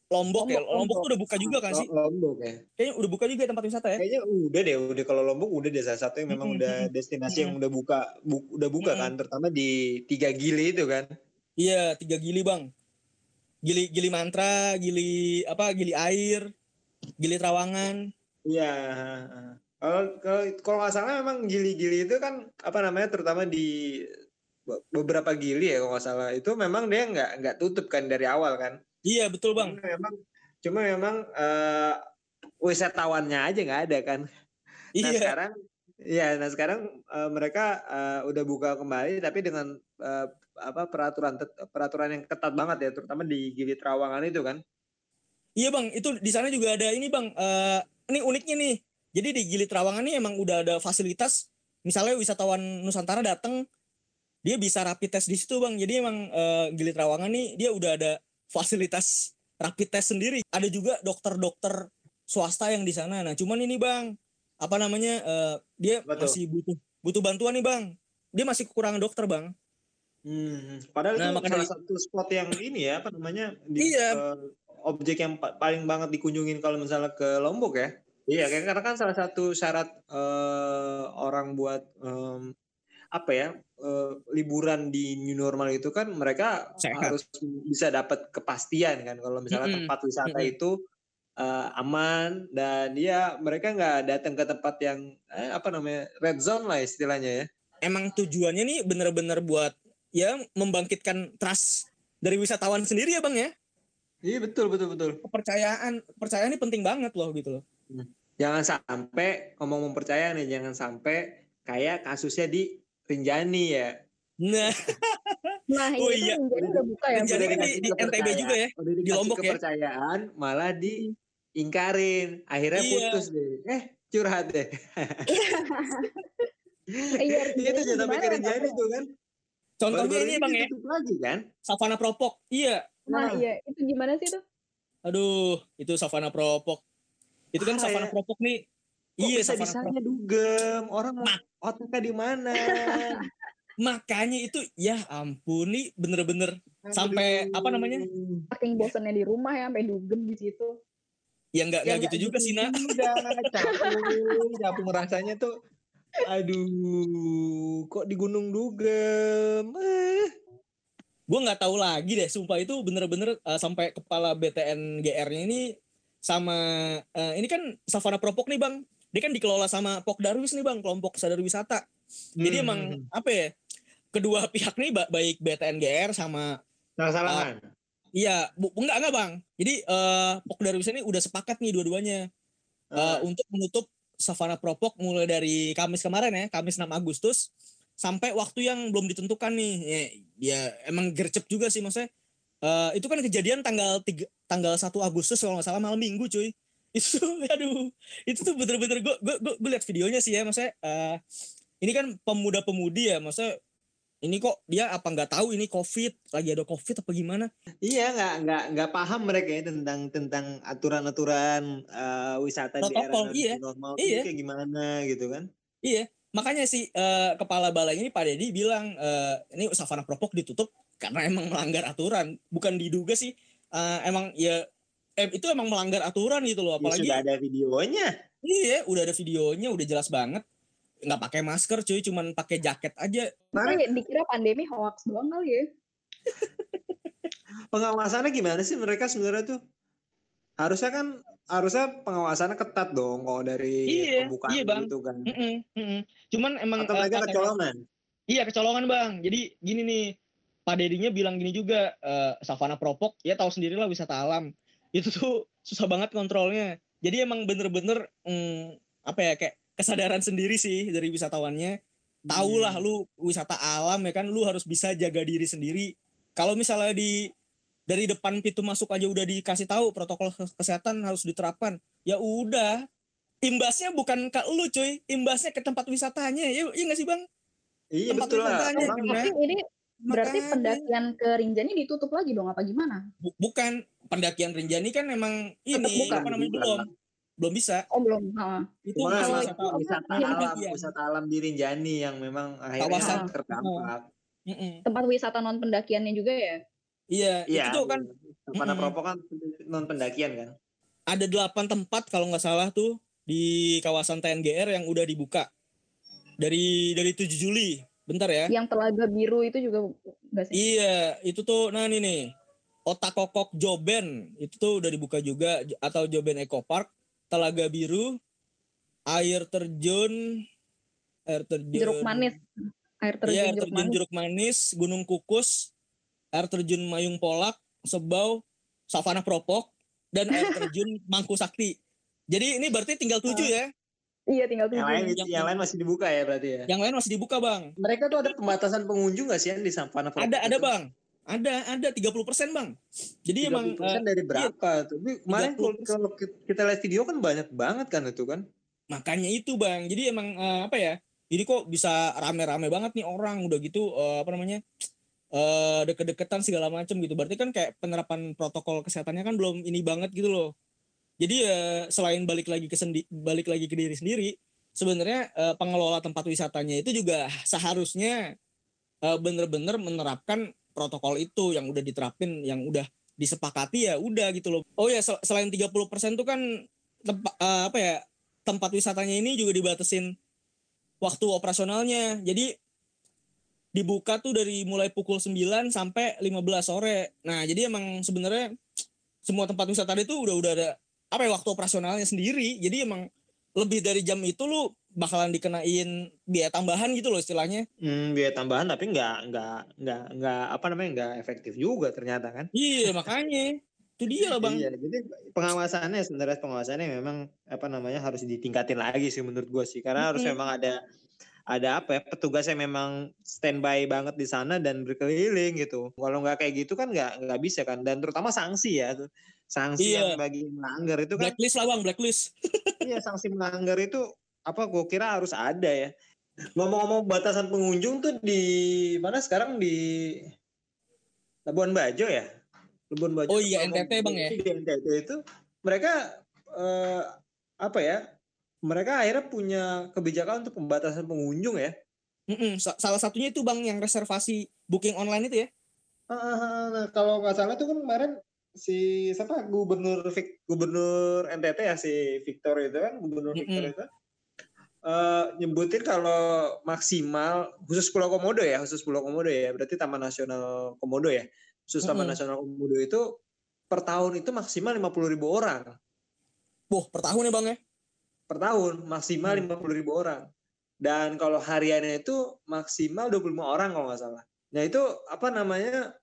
Speaker 2: Lombok, ya?
Speaker 3: Lombok,
Speaker 2: Lombok tuh
Speaker 3: Lombok.
Speaker 2: udah buka juga kan sih?
Speaker 1: Lo- Lombok ya.
Speaker 2: kayaknya udah buka juga ya tempat wisata ya?
Speaker 1: Kayaknya udah deh, udah kalau Lombok udah deh salah satu yang memang udah destinasi yang udah buka bu- udah buka kan, terutama di tiga gili itu kan.
Speaker 2: iya tiga gili bang. Gili gili mantra gili apa gili air gili Trawangan.
Speaker 1: Iya. Kalau kalau kalau nggak salah memang gili-gili itu kan apa namanya terutama di be- beberapa gili ya kalau nggak salah itu memang dia nggak nggak tutup kan dari awal kan.
Speaker 2: iya betul bang
Speaker 1: Cuma memang cuma memang eh, wisatawannya aja nggak ada kan. Nah
Speaker 2: iya
Speaker 1: sekarang ya nah sekarang eh, mereka eh, udah buka kembali tapi dengan eh, apa peraturan peraturan yang ketat banget ya terutama di gili Trawangan itu kan.
Speaker 2: Iya bang, itu di sana juga ada ini bang. eh ini uniknya nih. Jadi di Gili Trawangan nih emang udah ada fasilitas. Misalnya wisatawan Nusantara datang, dia bisa rapid test di situ bang. Jadi emang eh, Gili Trawangan nih dia udah ada fasilitas rapid test sendiri. Ada juga dokter-dokter swasta yang di sana. Nah cuman ini bang, apa namanya? eh, dia
Speaker 1: Betul.
Speaker 2: masih butuh butuh bantuan nih bang. Dia masih kekurangan dokter bang.
Speaker 1: Hmm, padahal
Speaker 2: Nah,
Speaker 1: itu
Speaker 2: maka
Speaker 1: salah satu spot yang ini ya apa namanya di,
Speaker 2: Iya.
Speaker 1: eh, objek yang pa- paling banget dikunjungin kalau misalnya ke Lombok ya. Iya, karena kan salah satu syarat eh, orang buat em, apa ya eh, liburan di new normal itu kan mereka
Speaker 2: Sehat.
Speaker 1: harus bisa dapat kepastian kan kalau misalnya
Speaker 2: Mm-mm,
Speaker 1: tempat wisata
Speaker 2: mm-mm.
Speaker 1: itu eh, aman dan ya mereka nggak datang ke tempat yang eh, apa namanya red zone lah istilahnya ya.
Speaker 2: Emang tujuannya nih bener-bener buat ya membangkitkan trust dari wisatawan sendiri ya bang ya.
Speaker 1: Iya betul betul betul.
Speaker 2: kepercayaan kepercayaan ini penting banget loh gitu loh
Speaker 1: jangan sampai ngomong mempercaya nih jangan sampai kayak kasusnya di Rinjani ya.
Speaker 2: Nah.
Speaker 3: Nah,
Speaker 2: Oh
Speaker 3: ini
Speaker 2: iya.
Speaker 3: kan jadi udah buka ya.
Speaker 2: Rinjani kan di- di NTB juga ya,
Speaker 1: udah dikasih
Speaker 2: Lombok ya.
Speaker 1: kepercayaan malah diingkarin. Akhirnya
Speaker 2: Iya.
Speaker 1: putus deh. Eh curhat deh.
Speaker 3: Iya,
Speaker 1: itu jangan sampai ke Rinjani tuh kan.
Speaker 2: Contohnya ini bang ya.
Speaker 1: lagi kan?
Speaker 2: Savana Propok. Iya.
Speaker 3: Nah, iya, itu gimana sih tuh?
Speaker 2: aduh itu Savana Propok itu kan Savana
Speaker 1: ya.
Speaker 2: Propok nih
Speaker 1: Kok
Speaker 2: iya
Speaker 1: bisa bisanya dugem orang mau
Speaker 2: Nah.
Speaker 1: otaknya di mana
Speaker 2: makanya itu ya ampun nih bener-bener Sampai, apa namanya?
Speaker 3: Saking bosannya di rumah ya, sampai dugem di situ.
Speaker 2: ya nggak
Speaker 1: Ya
Speaker 2: nggak gitu juga sih nak
Speaker 1: Udah capung, capung rasanya tuh. Aduh, kok di Gunung Dugem? Eh.
Speaker 2: gue nggak tahu lagi deh sumpah itu bener-bener eh, sampai kepala BTN GR-nya ini sama eh, ini kan Savana Propok nih bang dia kan dikelola sama Pok Darwis nih bang kelompok sadar wisata jadi
Speaker 1: Hmm.
Speaker 2: emang apa ya kedua pihak nih ba- baik BTN GR sama
Speaker 1: salah-salahan.
Speaker 2: iya bu, enggak enggak bang jadi eh Pok Darwis ini udah sepakat nih dua-duanya eh,
Speaker 1: Ah.
Speaker 2: untuk menutup Savana Propok mulai dari Kamis kemarin ya Kamis 6 Agustus sampai waktu yang belum ditentukan nih ya, ya emang gercep juga sih maksudnya Eh, itu kan kejadian tanggal tiga, tanggal 1 Agustus kalau nggak salah malam minggu cuy itu aduh itu tuh bener-bener gue gue gue lihat videonya sih ya maksudnya eh, ini kan pemuda-pemudi ya maksudnya ini kok dia apa nggak tahu ini covid lagi ada covid apa gimana
Speaker 1: Iya, nggak nggak nggak paham mereka ya tentang tentang aturan-aturan eh, wisata di era
Speaker 2: iya.
Speaker 1: normal
Speaker 2: Iya.
Speaker 1: itu kayak gimana gitu kan?
Speaker 2: Iya, makanya si eh, kepala balai ini Pak Dedi bilang eh, ini Savana Propok ditutup karena emang melanggar aturan. Bukan diduga sih, eh, emang ya eh, itu emang melanggar aturan gitu loh.
Speaker 1: Ya,
Speaker 2: Apalagi
Speaker 1: sudah ada videonya.
Speaker 2: iya, udah ada videonya, udah jelas banget. Nggak pakai masker cuy, cuman pakai jaket aja.
Speaker 1: Nah,
Speaker 3: Kayak dikira pandemi hoax doang kali ya.
Speaker 1: pengawasannya gimana sih mereka sebenarnya tuh? Harusnya kan harusnya pengawasannya ketat dong kalau dari
Speaker 2: Iya,
Speaker 1: pembukaan
Speaker 2: iya, Bang.
Speaker 1: gitu kan.
Speaker 2: Mm-mm, mm-mm. Cuman emang
Speaker 1: Atau
Speaker 2: eh,
Speaker 1: mereka
Speaker 2: katanya-
Speaker 1: kecolongan.
Speaker 2: Iya kecolongan bang. Jadi gini nih, Pak Dedinya bilang gini juga, eh, Savana Propok, ya tahu sendiri lah wisata alam. Itu tuh susah banget kontrolnya. Jadi emang bener-bener hmm, apa ya kayak kesadaran sendiri sih dari wisatawannya. Tahu lah
Speaker 1: Hmm.
Speaker 2: lu wisata alam ya kan, lu harus bisa jaga diri sendiri. Kalau misalnya di dari depan pintu masuk aja udah dikasih tahu protokol kes- kesehatan harus diterapkan. Ya udah, imbasnya bukan ke lu cuy, imbasnya ke tempat wisatanya. Ya iya nggak sih bang?
Speaker 1: Iya
Speaker 2: Tempat
Speaker 1: betul lah. Emang
Speaker 3: ini berarti
Speaker 2: Makanya.
Speaker 3: pendakian ke Rinjani ditutup lagi dong apa gimana?
Speaker 2: Bu- bukan pendakian Rinjani kan memang ini
Speaker 3: bukan.
Speaker 2: apa namanya
Speaker 1: Bukan.
Speaker 2: belum belum bisa
Speaker 3: Oh belum. Heeh.
Speaker 2: itu
Speaker 1: Cuma
Speaker 3: Kalau
Speaker 2: wisata
Speaker 3: itu
Speaker 1: wisata
Speaker 3: yang
Speaker 1: alam,
Speaker 2: pendakian.
Speaker 1: wisata alam di Rinjani yang memang akhirnya
Speaker 2: Kawasan.
Speaker 1: terdampak.
Speaker 2: Mm-mm.
Speaker 3: Tempat wisata non pendakiannya juga ya?
Speaker 2: iya
Speaker 1: Iya.
Speaker 2: itu kan
Speaker 1: Savana
Speaker 2: Mm-mm.
Speaker 1: Propo kan non pendakian kan.
Speaker 2: ada delapan tempat kalau nggak salah tuh di kawasan TNGR yang udah dibuka dari dari 7 Juli bentar ya
Speaker 3: Yang telaga biru itu juga enggak sih?
Speaker 2: iya itu tuh nah ini nih Otak Kokok Joben itu tuh udah dibuka juga atau Joben Eco Park Telaga Biru air terjun air terjun
Speaker 3: Jeruk manis. Air terjun
Speaker 2: Iya, air
Speaker 3: jeruk
Speaker 2: terjun
Speaker 3: manis.
Speaker 2: Jeruk Manis, Gunung Kukus, air terjun Mayung Polak, Sebau, Savana Propok, dan air terjun Mangku Sakti. Jadi ini berarti tinggal tujuh ya.
Speaker 3: Iya tinggal
Speaker 1: Yang lain
Speaker 3: tujuh.
Speaker 2: Yang-
Speaker 1: yang lain masih dibuka ya berarti ya.
Speaker 2: Yang lain masih dibuka bang.
Speaker 1: Mereka tuh ada pembatasan pengunjung nggak sih yang di Propo?
Speaker 2: Ada ada
Speaker 1: itu?
Speaker 2: bang. Ada ada 30% bang. Jadi emang
Speaker 1: 30%
Speaker 2: eh,
Speaker 1: dari berapa tuh? Tapi kemarin kalau
Speaker 2: 30%.
Speaker 1: kalau kita lihat video kan banyak banget kan itu kan.
Speaker 2: makanya itu bang. Jadi emang eh, apa ya? Jadi kok bisa rame-rame banget nih orang udah gitu eh, apa namanya? eh deket-deketan segala macam gitu. Berarti kan kayak penerapan protokol kesehatannya kan belum ini banget gitu loh. Jadi ya selain balik lagi ke sendi balik lagi ke diri sendiri, sebenarnya eh, pengelola tempat wisatanya itu juga seharusnya eh, bener-bener menerapkan protokol itu yang udah diterapin, yang udah disepakati ya udah gitu loh. Oh ya sel- selain 30% tuh kan tempat apa ya tempat wisatanya ini juga dibatasin waktu operasionalnya. Jadi dibuka tuh dari mulai pukul 9 sampai 15 sore. Nah, jadi emang sebenarnya semua tempat wisata itu udah udah ada apa ya waktu operasionalnya sendiri. Jadi emang lebih dari jam itu lu bakalan dikenain biaya tambahan gitu loh istilahnya.
Speaker 1: Hmm, biaya tambahan tapi nggak nggak nggak nggak apa namanya nggak efektif juga ternyata kan.
Speaker 2: Iya, makanya. Itu dia lah, Bang.
Speaker 1: Iya, jadi pengawasannya sebenarnya pengawasannya memang apa namanya harus ditingkatin lagi sih menurut gue sih karena harus memang ada ada apa ya petugas yang memang standby banget di sana dan berkeliling gitu. Kalau nggak kayak gitu kan nggak nggak bisa kan dan terutama sanksi ya. Sanksi
Speaker 2: Iya.
Speaker 1: yang bagi melanggar itu kan
Speaker 2: Blacklist lah, Bang, blacklist.
Speaker 1: iya sanksi melanggar itu apa gue kira harus ada ya. Ngomong-ngomong batasan pengunjung tuh di mana sekarang di Labuan Bajo ya? Labuan Bajo.
Speaker 2: Oh iya, NTT, Bang, ya?
Speaker 1: Di NTT itu mereka eh, apa ya? Mereka akhirnya punya kebijakan untuk pembatasan pengunjung ya.
Speaker 2: Mm-mm, sa- Salah satunya itu, Bang, yang reservasi booking online itu ya.
Speaker 1: Ah, Nah, kalau nggak salah tuh kan kemarin si siapa gubernur gubernur NTT ya si Victor itu kan gubernur Victor
Speaker 2: Mm-mm.
Speaker 1: itu eh, nyebutin kalau maksimal khusus Pulau Komodo ya khusus Pulau Komodo ya berarti Taman Nasional Komodo ya khusus Taman
Speaker 2: Mm-mm.
Speaker 1: Nasional Komodo itu per tahun itu maksimal 50 ribu orang
Speaker 2: Wah, per tahun ya, Bang ya.
Speaker 1: per tahun maksimal
Speaker 2: Hmm.
Speaker 1: 50 ribu orang dan kalau hariannya itu maksimal 25 orang kalau nggak salah nah itu apa namanya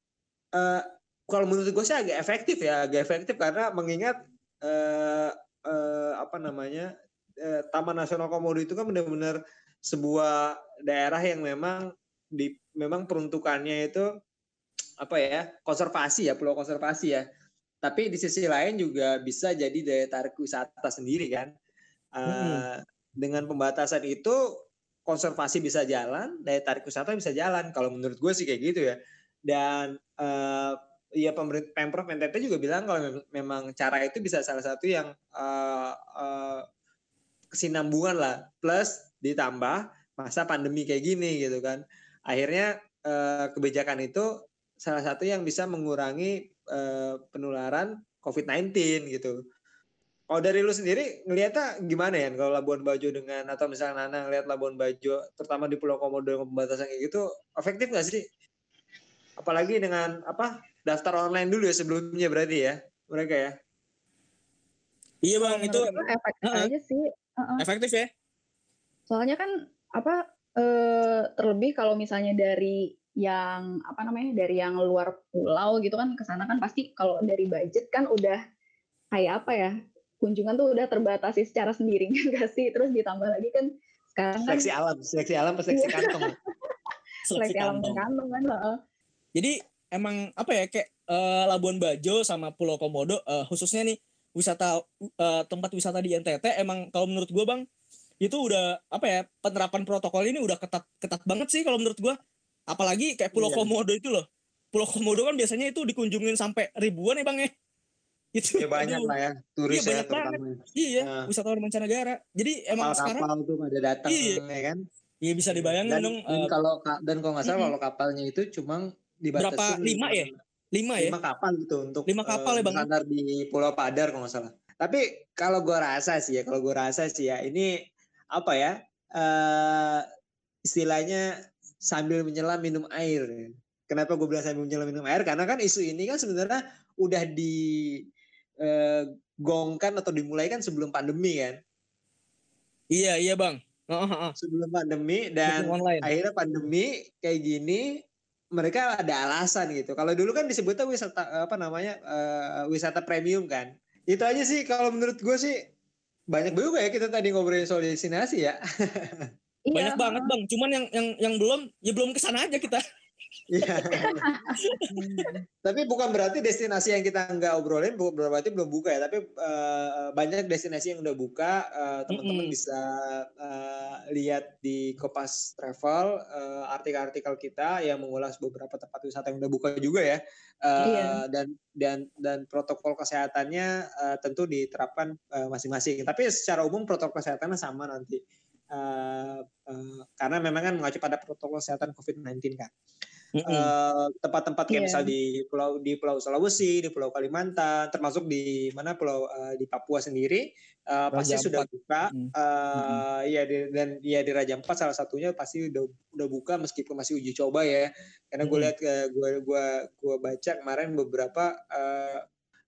Speaker 1: eh, kalau menurut gue sih agak efektif ya agak efektif karena mengingat eh, eh, apa namanya eh, Taman Nasional Komodo itu kan benar-benar sebuah daerah yang memang di memang peruntukannya itu apa ya konservasi ya pulau konservasi ya. Tapi di sisi lain juga bisa jadi daya tarik wisata sendiri kan. Eh,
Speaker 2: Mm-mm.
Speaker 1: dengan pembatasan itu konservasi bisa jalan daya tarik wisata bisa jalan. Kalau menurut gue sih kayak gitu ya. Dan eh, ya pemerintah pemprov NTT juga bilang kalau mem- memang cara itu bisa salah satu yang eh, eh, kesinambungan lah plus ditambah masa pandemi kayak gini gitu kan akhirnya eh, kebijakan itu salah satu yang bisa mengurangi eh, penularan COVID-19 gitu. Kalau dari lu sendiri ngelihatnya gimana ya kalau Labuan Bajo dengan atau misalnya Nana ngelihat Labuan Bajo terutama di Pulau Komodo dengan pembatasan kayak gitu efektif nggak sih? Apalagi dengan apa daftar online dulu ya sebelumnya berarti ya mereka ya.
Speaker 2: Iya, Bang, itu
Speaker 3: Menurut efektif
Speaker 2: Heeh.
Speaker 3: aja sih. Heeh.
Speaker 2: efektif ya.
Speaker 3: Soalnya kan apa eh, terlebih kalau misalnya dari yang apa namanya dari yang luar pulau gitu kan ke sana kan pasti kalau dari budget kan udah kayak apa ya kunjungan tuh udah terbatasi secara sendiri kan sih terus ditambah lagi kan sekarang kan
Speaker 1: seleksi alam seleksi alam seleksi
Speaker 3: Iya.
Speaker 1: kantong
Speaker 3: seleksi alam kantong kan heeh.
Speaker 2: Jadi emang apa ya kayak eh, Labuan Bajo sama Pulau Komodo eh, khususnya nih wisata eh, tempat wisata di NTT emang kalau menurut gua Bang itu udah apa ya penerapan protokol ini udah ketat ketat banget sih kalau menurut gua. Apalagi kayak Pulau
Speaker 1: Iya.
Speaker 2: Komodo itu loh. Pulau Komodo kan biasanya itu dikunjungin sampai ribuan ya Bang ya. Itu
Speaker 1: ya banyak
Speaker 2: aduh,
Speaker 1: lah ya turis
Speaker 2: Iya,
Speaker 1: ya terutama
Speaker 2: Iya,
Speaker 1: Nah.
Speaker 2: wisatawan mancanegara. Jadi emang sekarang
Speaker 1: kapal-kapal tuh pada datang
Speaker 2: Iya.
Speaker 1: ya kan
Speaker 2: ya bisa dibayangin
Speaker 1: dan,
Speaker 2: dong
Speaker 1: dan kalau ka- dan kalau nggak salah kalau kapalnya itu cuma
Speaker 2: Berapa? Lima ya? lima ya.
Speaker 1: lima kapal gitu untuk
Speaker 2: Lima kapal
Speaker 1: eh,
Speaker 2: ya, Bang?
Speaker 1: bersandar di Pulau Padar kalau nggak salah. Tapi kalau gue rasa sih ya, kalau gue rasa sih ya ini apa ya eh istilahnya sambil menyelam minum air. Kenapa gue bilang sambil menyelam minum air? Karena kan isu ini kan sebenarnya udah di eh, gongkan atau dimulai kan sebelum pandemi kan,
Speaker 2: Iya, iya Bang.
Speaker 1: Sebelum pandemi dan akhirnya pandemi kayak gini mereka ada alasan gitu. Kalau dulu kan disebutnya wisata apa namanya eh, wisata premium kan. Itu aja sih kalau menurut gue sih banyak juga ya kita tadi ngobrolin soal destinasi ya.
Speaker 3: Iya,
Speaker 2: Banyak banget Bang. Cuman yang yang yang belum ya belum ke sana aja kita.
Speaker 1: Iya. tapi bukan berarti destinasi yang kita nggak obrolin bu- berarti belum buka ya. Tapi eh, banyak destinasi yang udah buka. Eh, teman-teman
Speaker 2: Mm-mm.
Speaker 1: bisa eh, lihat di Kopas Travel artikel-artikel kita yang mengulas beberapa tempat wisata yang udah buka juga ya. Eh,
Speaker 3: Iya.
Speaker 1: Dan dan dan protokol kesehatannya eh, tentu diterapkan masing-masing. Tapi secara umum protokol kesehatannya sama nanti. Eh, eh, karena memang kan mengacu pada protokol kesehatan COVID-19 kan.
Speaker 2: Mm-mm.
Speaker 1: Eh, tempat-tempat kayak
Speaker 3: Iya.
Speaker 1: misal di pulau di Pulau Sulawesi, di Pulau Kalimantan, termasuk di mana pulau eh, di Papua sendiri eh, pasti sudah buka.
Speaker 2: Mm.
Speaker 1: Eh, ya di- dan ya di Raja Ampat salah satunya pasti udah udah buka meskipun masih uji coba ya. Karena gue
Speaker 2: Mm.
Speaker 1: lihat eh, gue gua gua baca kemarin beberapa eh,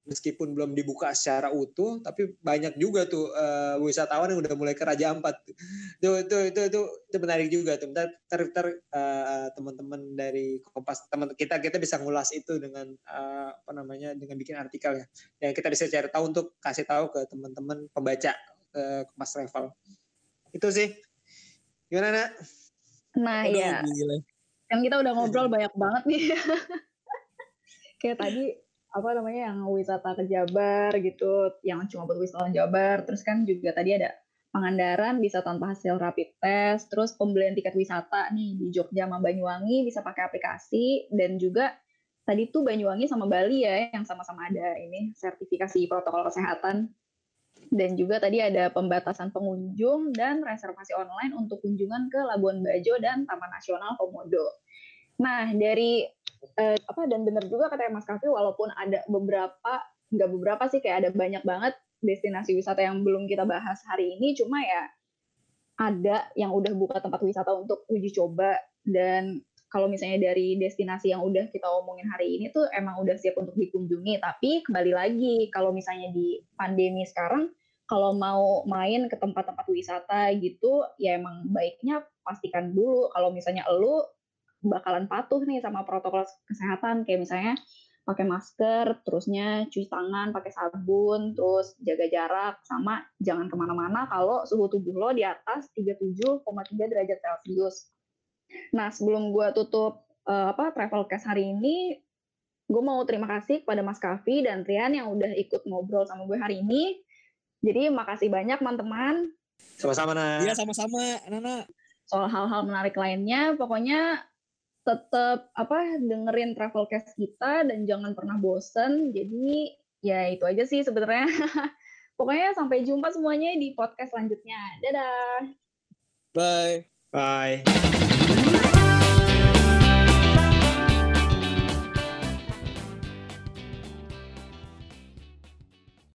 Speaker 1: meskipun belum dibuka secara utuh tapi banyak juga tuh eh, wisatawan yang udah mulai ke Raja Ampat. Itu itu itu itu, itu menarik juga tuh. Ntar, ntar, ntar, eh, teman-teman dari Kompas teman kita kita bisa ngulas itu dengan eh, apa namanya dengan bikin artikel ya. Yang kita bisa cari tahu untuk kasih tahu ke teman-teman pembaca eh, Kompas Travel. Itu sih. Gimana nak?
Speaker 3: Nah,
Speaker 2: Aduh,
Speaker 3: iya.
Speaker 2: gila.
Speaker 3: kan kita udah ngobrol banyak banget nih. Kayak tadi apa namanya yang wisata ke Jabar gitu, yang cuma buat wisatawan Jabar. Terus kan juga tadi ada Pangandaran bisa tanpa hasil rapid test, terus pembelian tiket wisata nih di Jogja sama Banyuwangi bisa pakai aplikasi dan juga tadi tuh Banyuwangi sama Bali ya yang sama-sama ada ini sertifikasi protokol kesehatan dan juga tadi ada pembatasan pengunjung dan reservasi online untuk kunjungan ke Labuan Bajo dan Taman Nasional Komodo. Nah, dari eh, apa dan benar juga kata Mas Kafi walaupun ada beberapa nggak beberapa sih kayak ada banyak banget destinasi wisata yang belum kita bahas hari ini cuma ya ada yang udah buka tempat wisata untuk uji coba dan kalau misalnya dari destinasi yang udah kita omongin hari ini tuh emang udah siap untuk dikunjungi. Tapi kembali lagi kalau misalnya di pandemi sekarang kalau mau main ke tempat-tempat wisata gitu ya emang baiknya pastikan dulu. Kalau misalnya elu bakalan patuh nih sama protokol kesehatan kayak misalnya pakai masker, terusnya cuci tangan pakai sabun, terus jaga jarak, sama jangan ke mana-mana kalau suhu tubuh lo di atas 37,3 derajat Celcius. Nah sebelum gue tutup eh, apa travel cast hari ini, gue mau terima kasih kepada Mas Kavi dan Rian yang udah ikut ngobrol sama gue hari ini. Jadi makasih banyak teman-teman
Speaker 1: Sama-sama nak.
Speaker 2: Iya sama-sama, Nana.
Speaker 3: soal hal-hal menarik lainnya. Pokoknya tetap apa dengerin Travelcast kita dan jangan pernah bosen. Jadi ya itu aja sih sebenarnya. Pokoknya sampai jumpa semuanya di podcast selanjutnya. Dadah.
Speaker 2: Bye.
Speaker 1: Bye.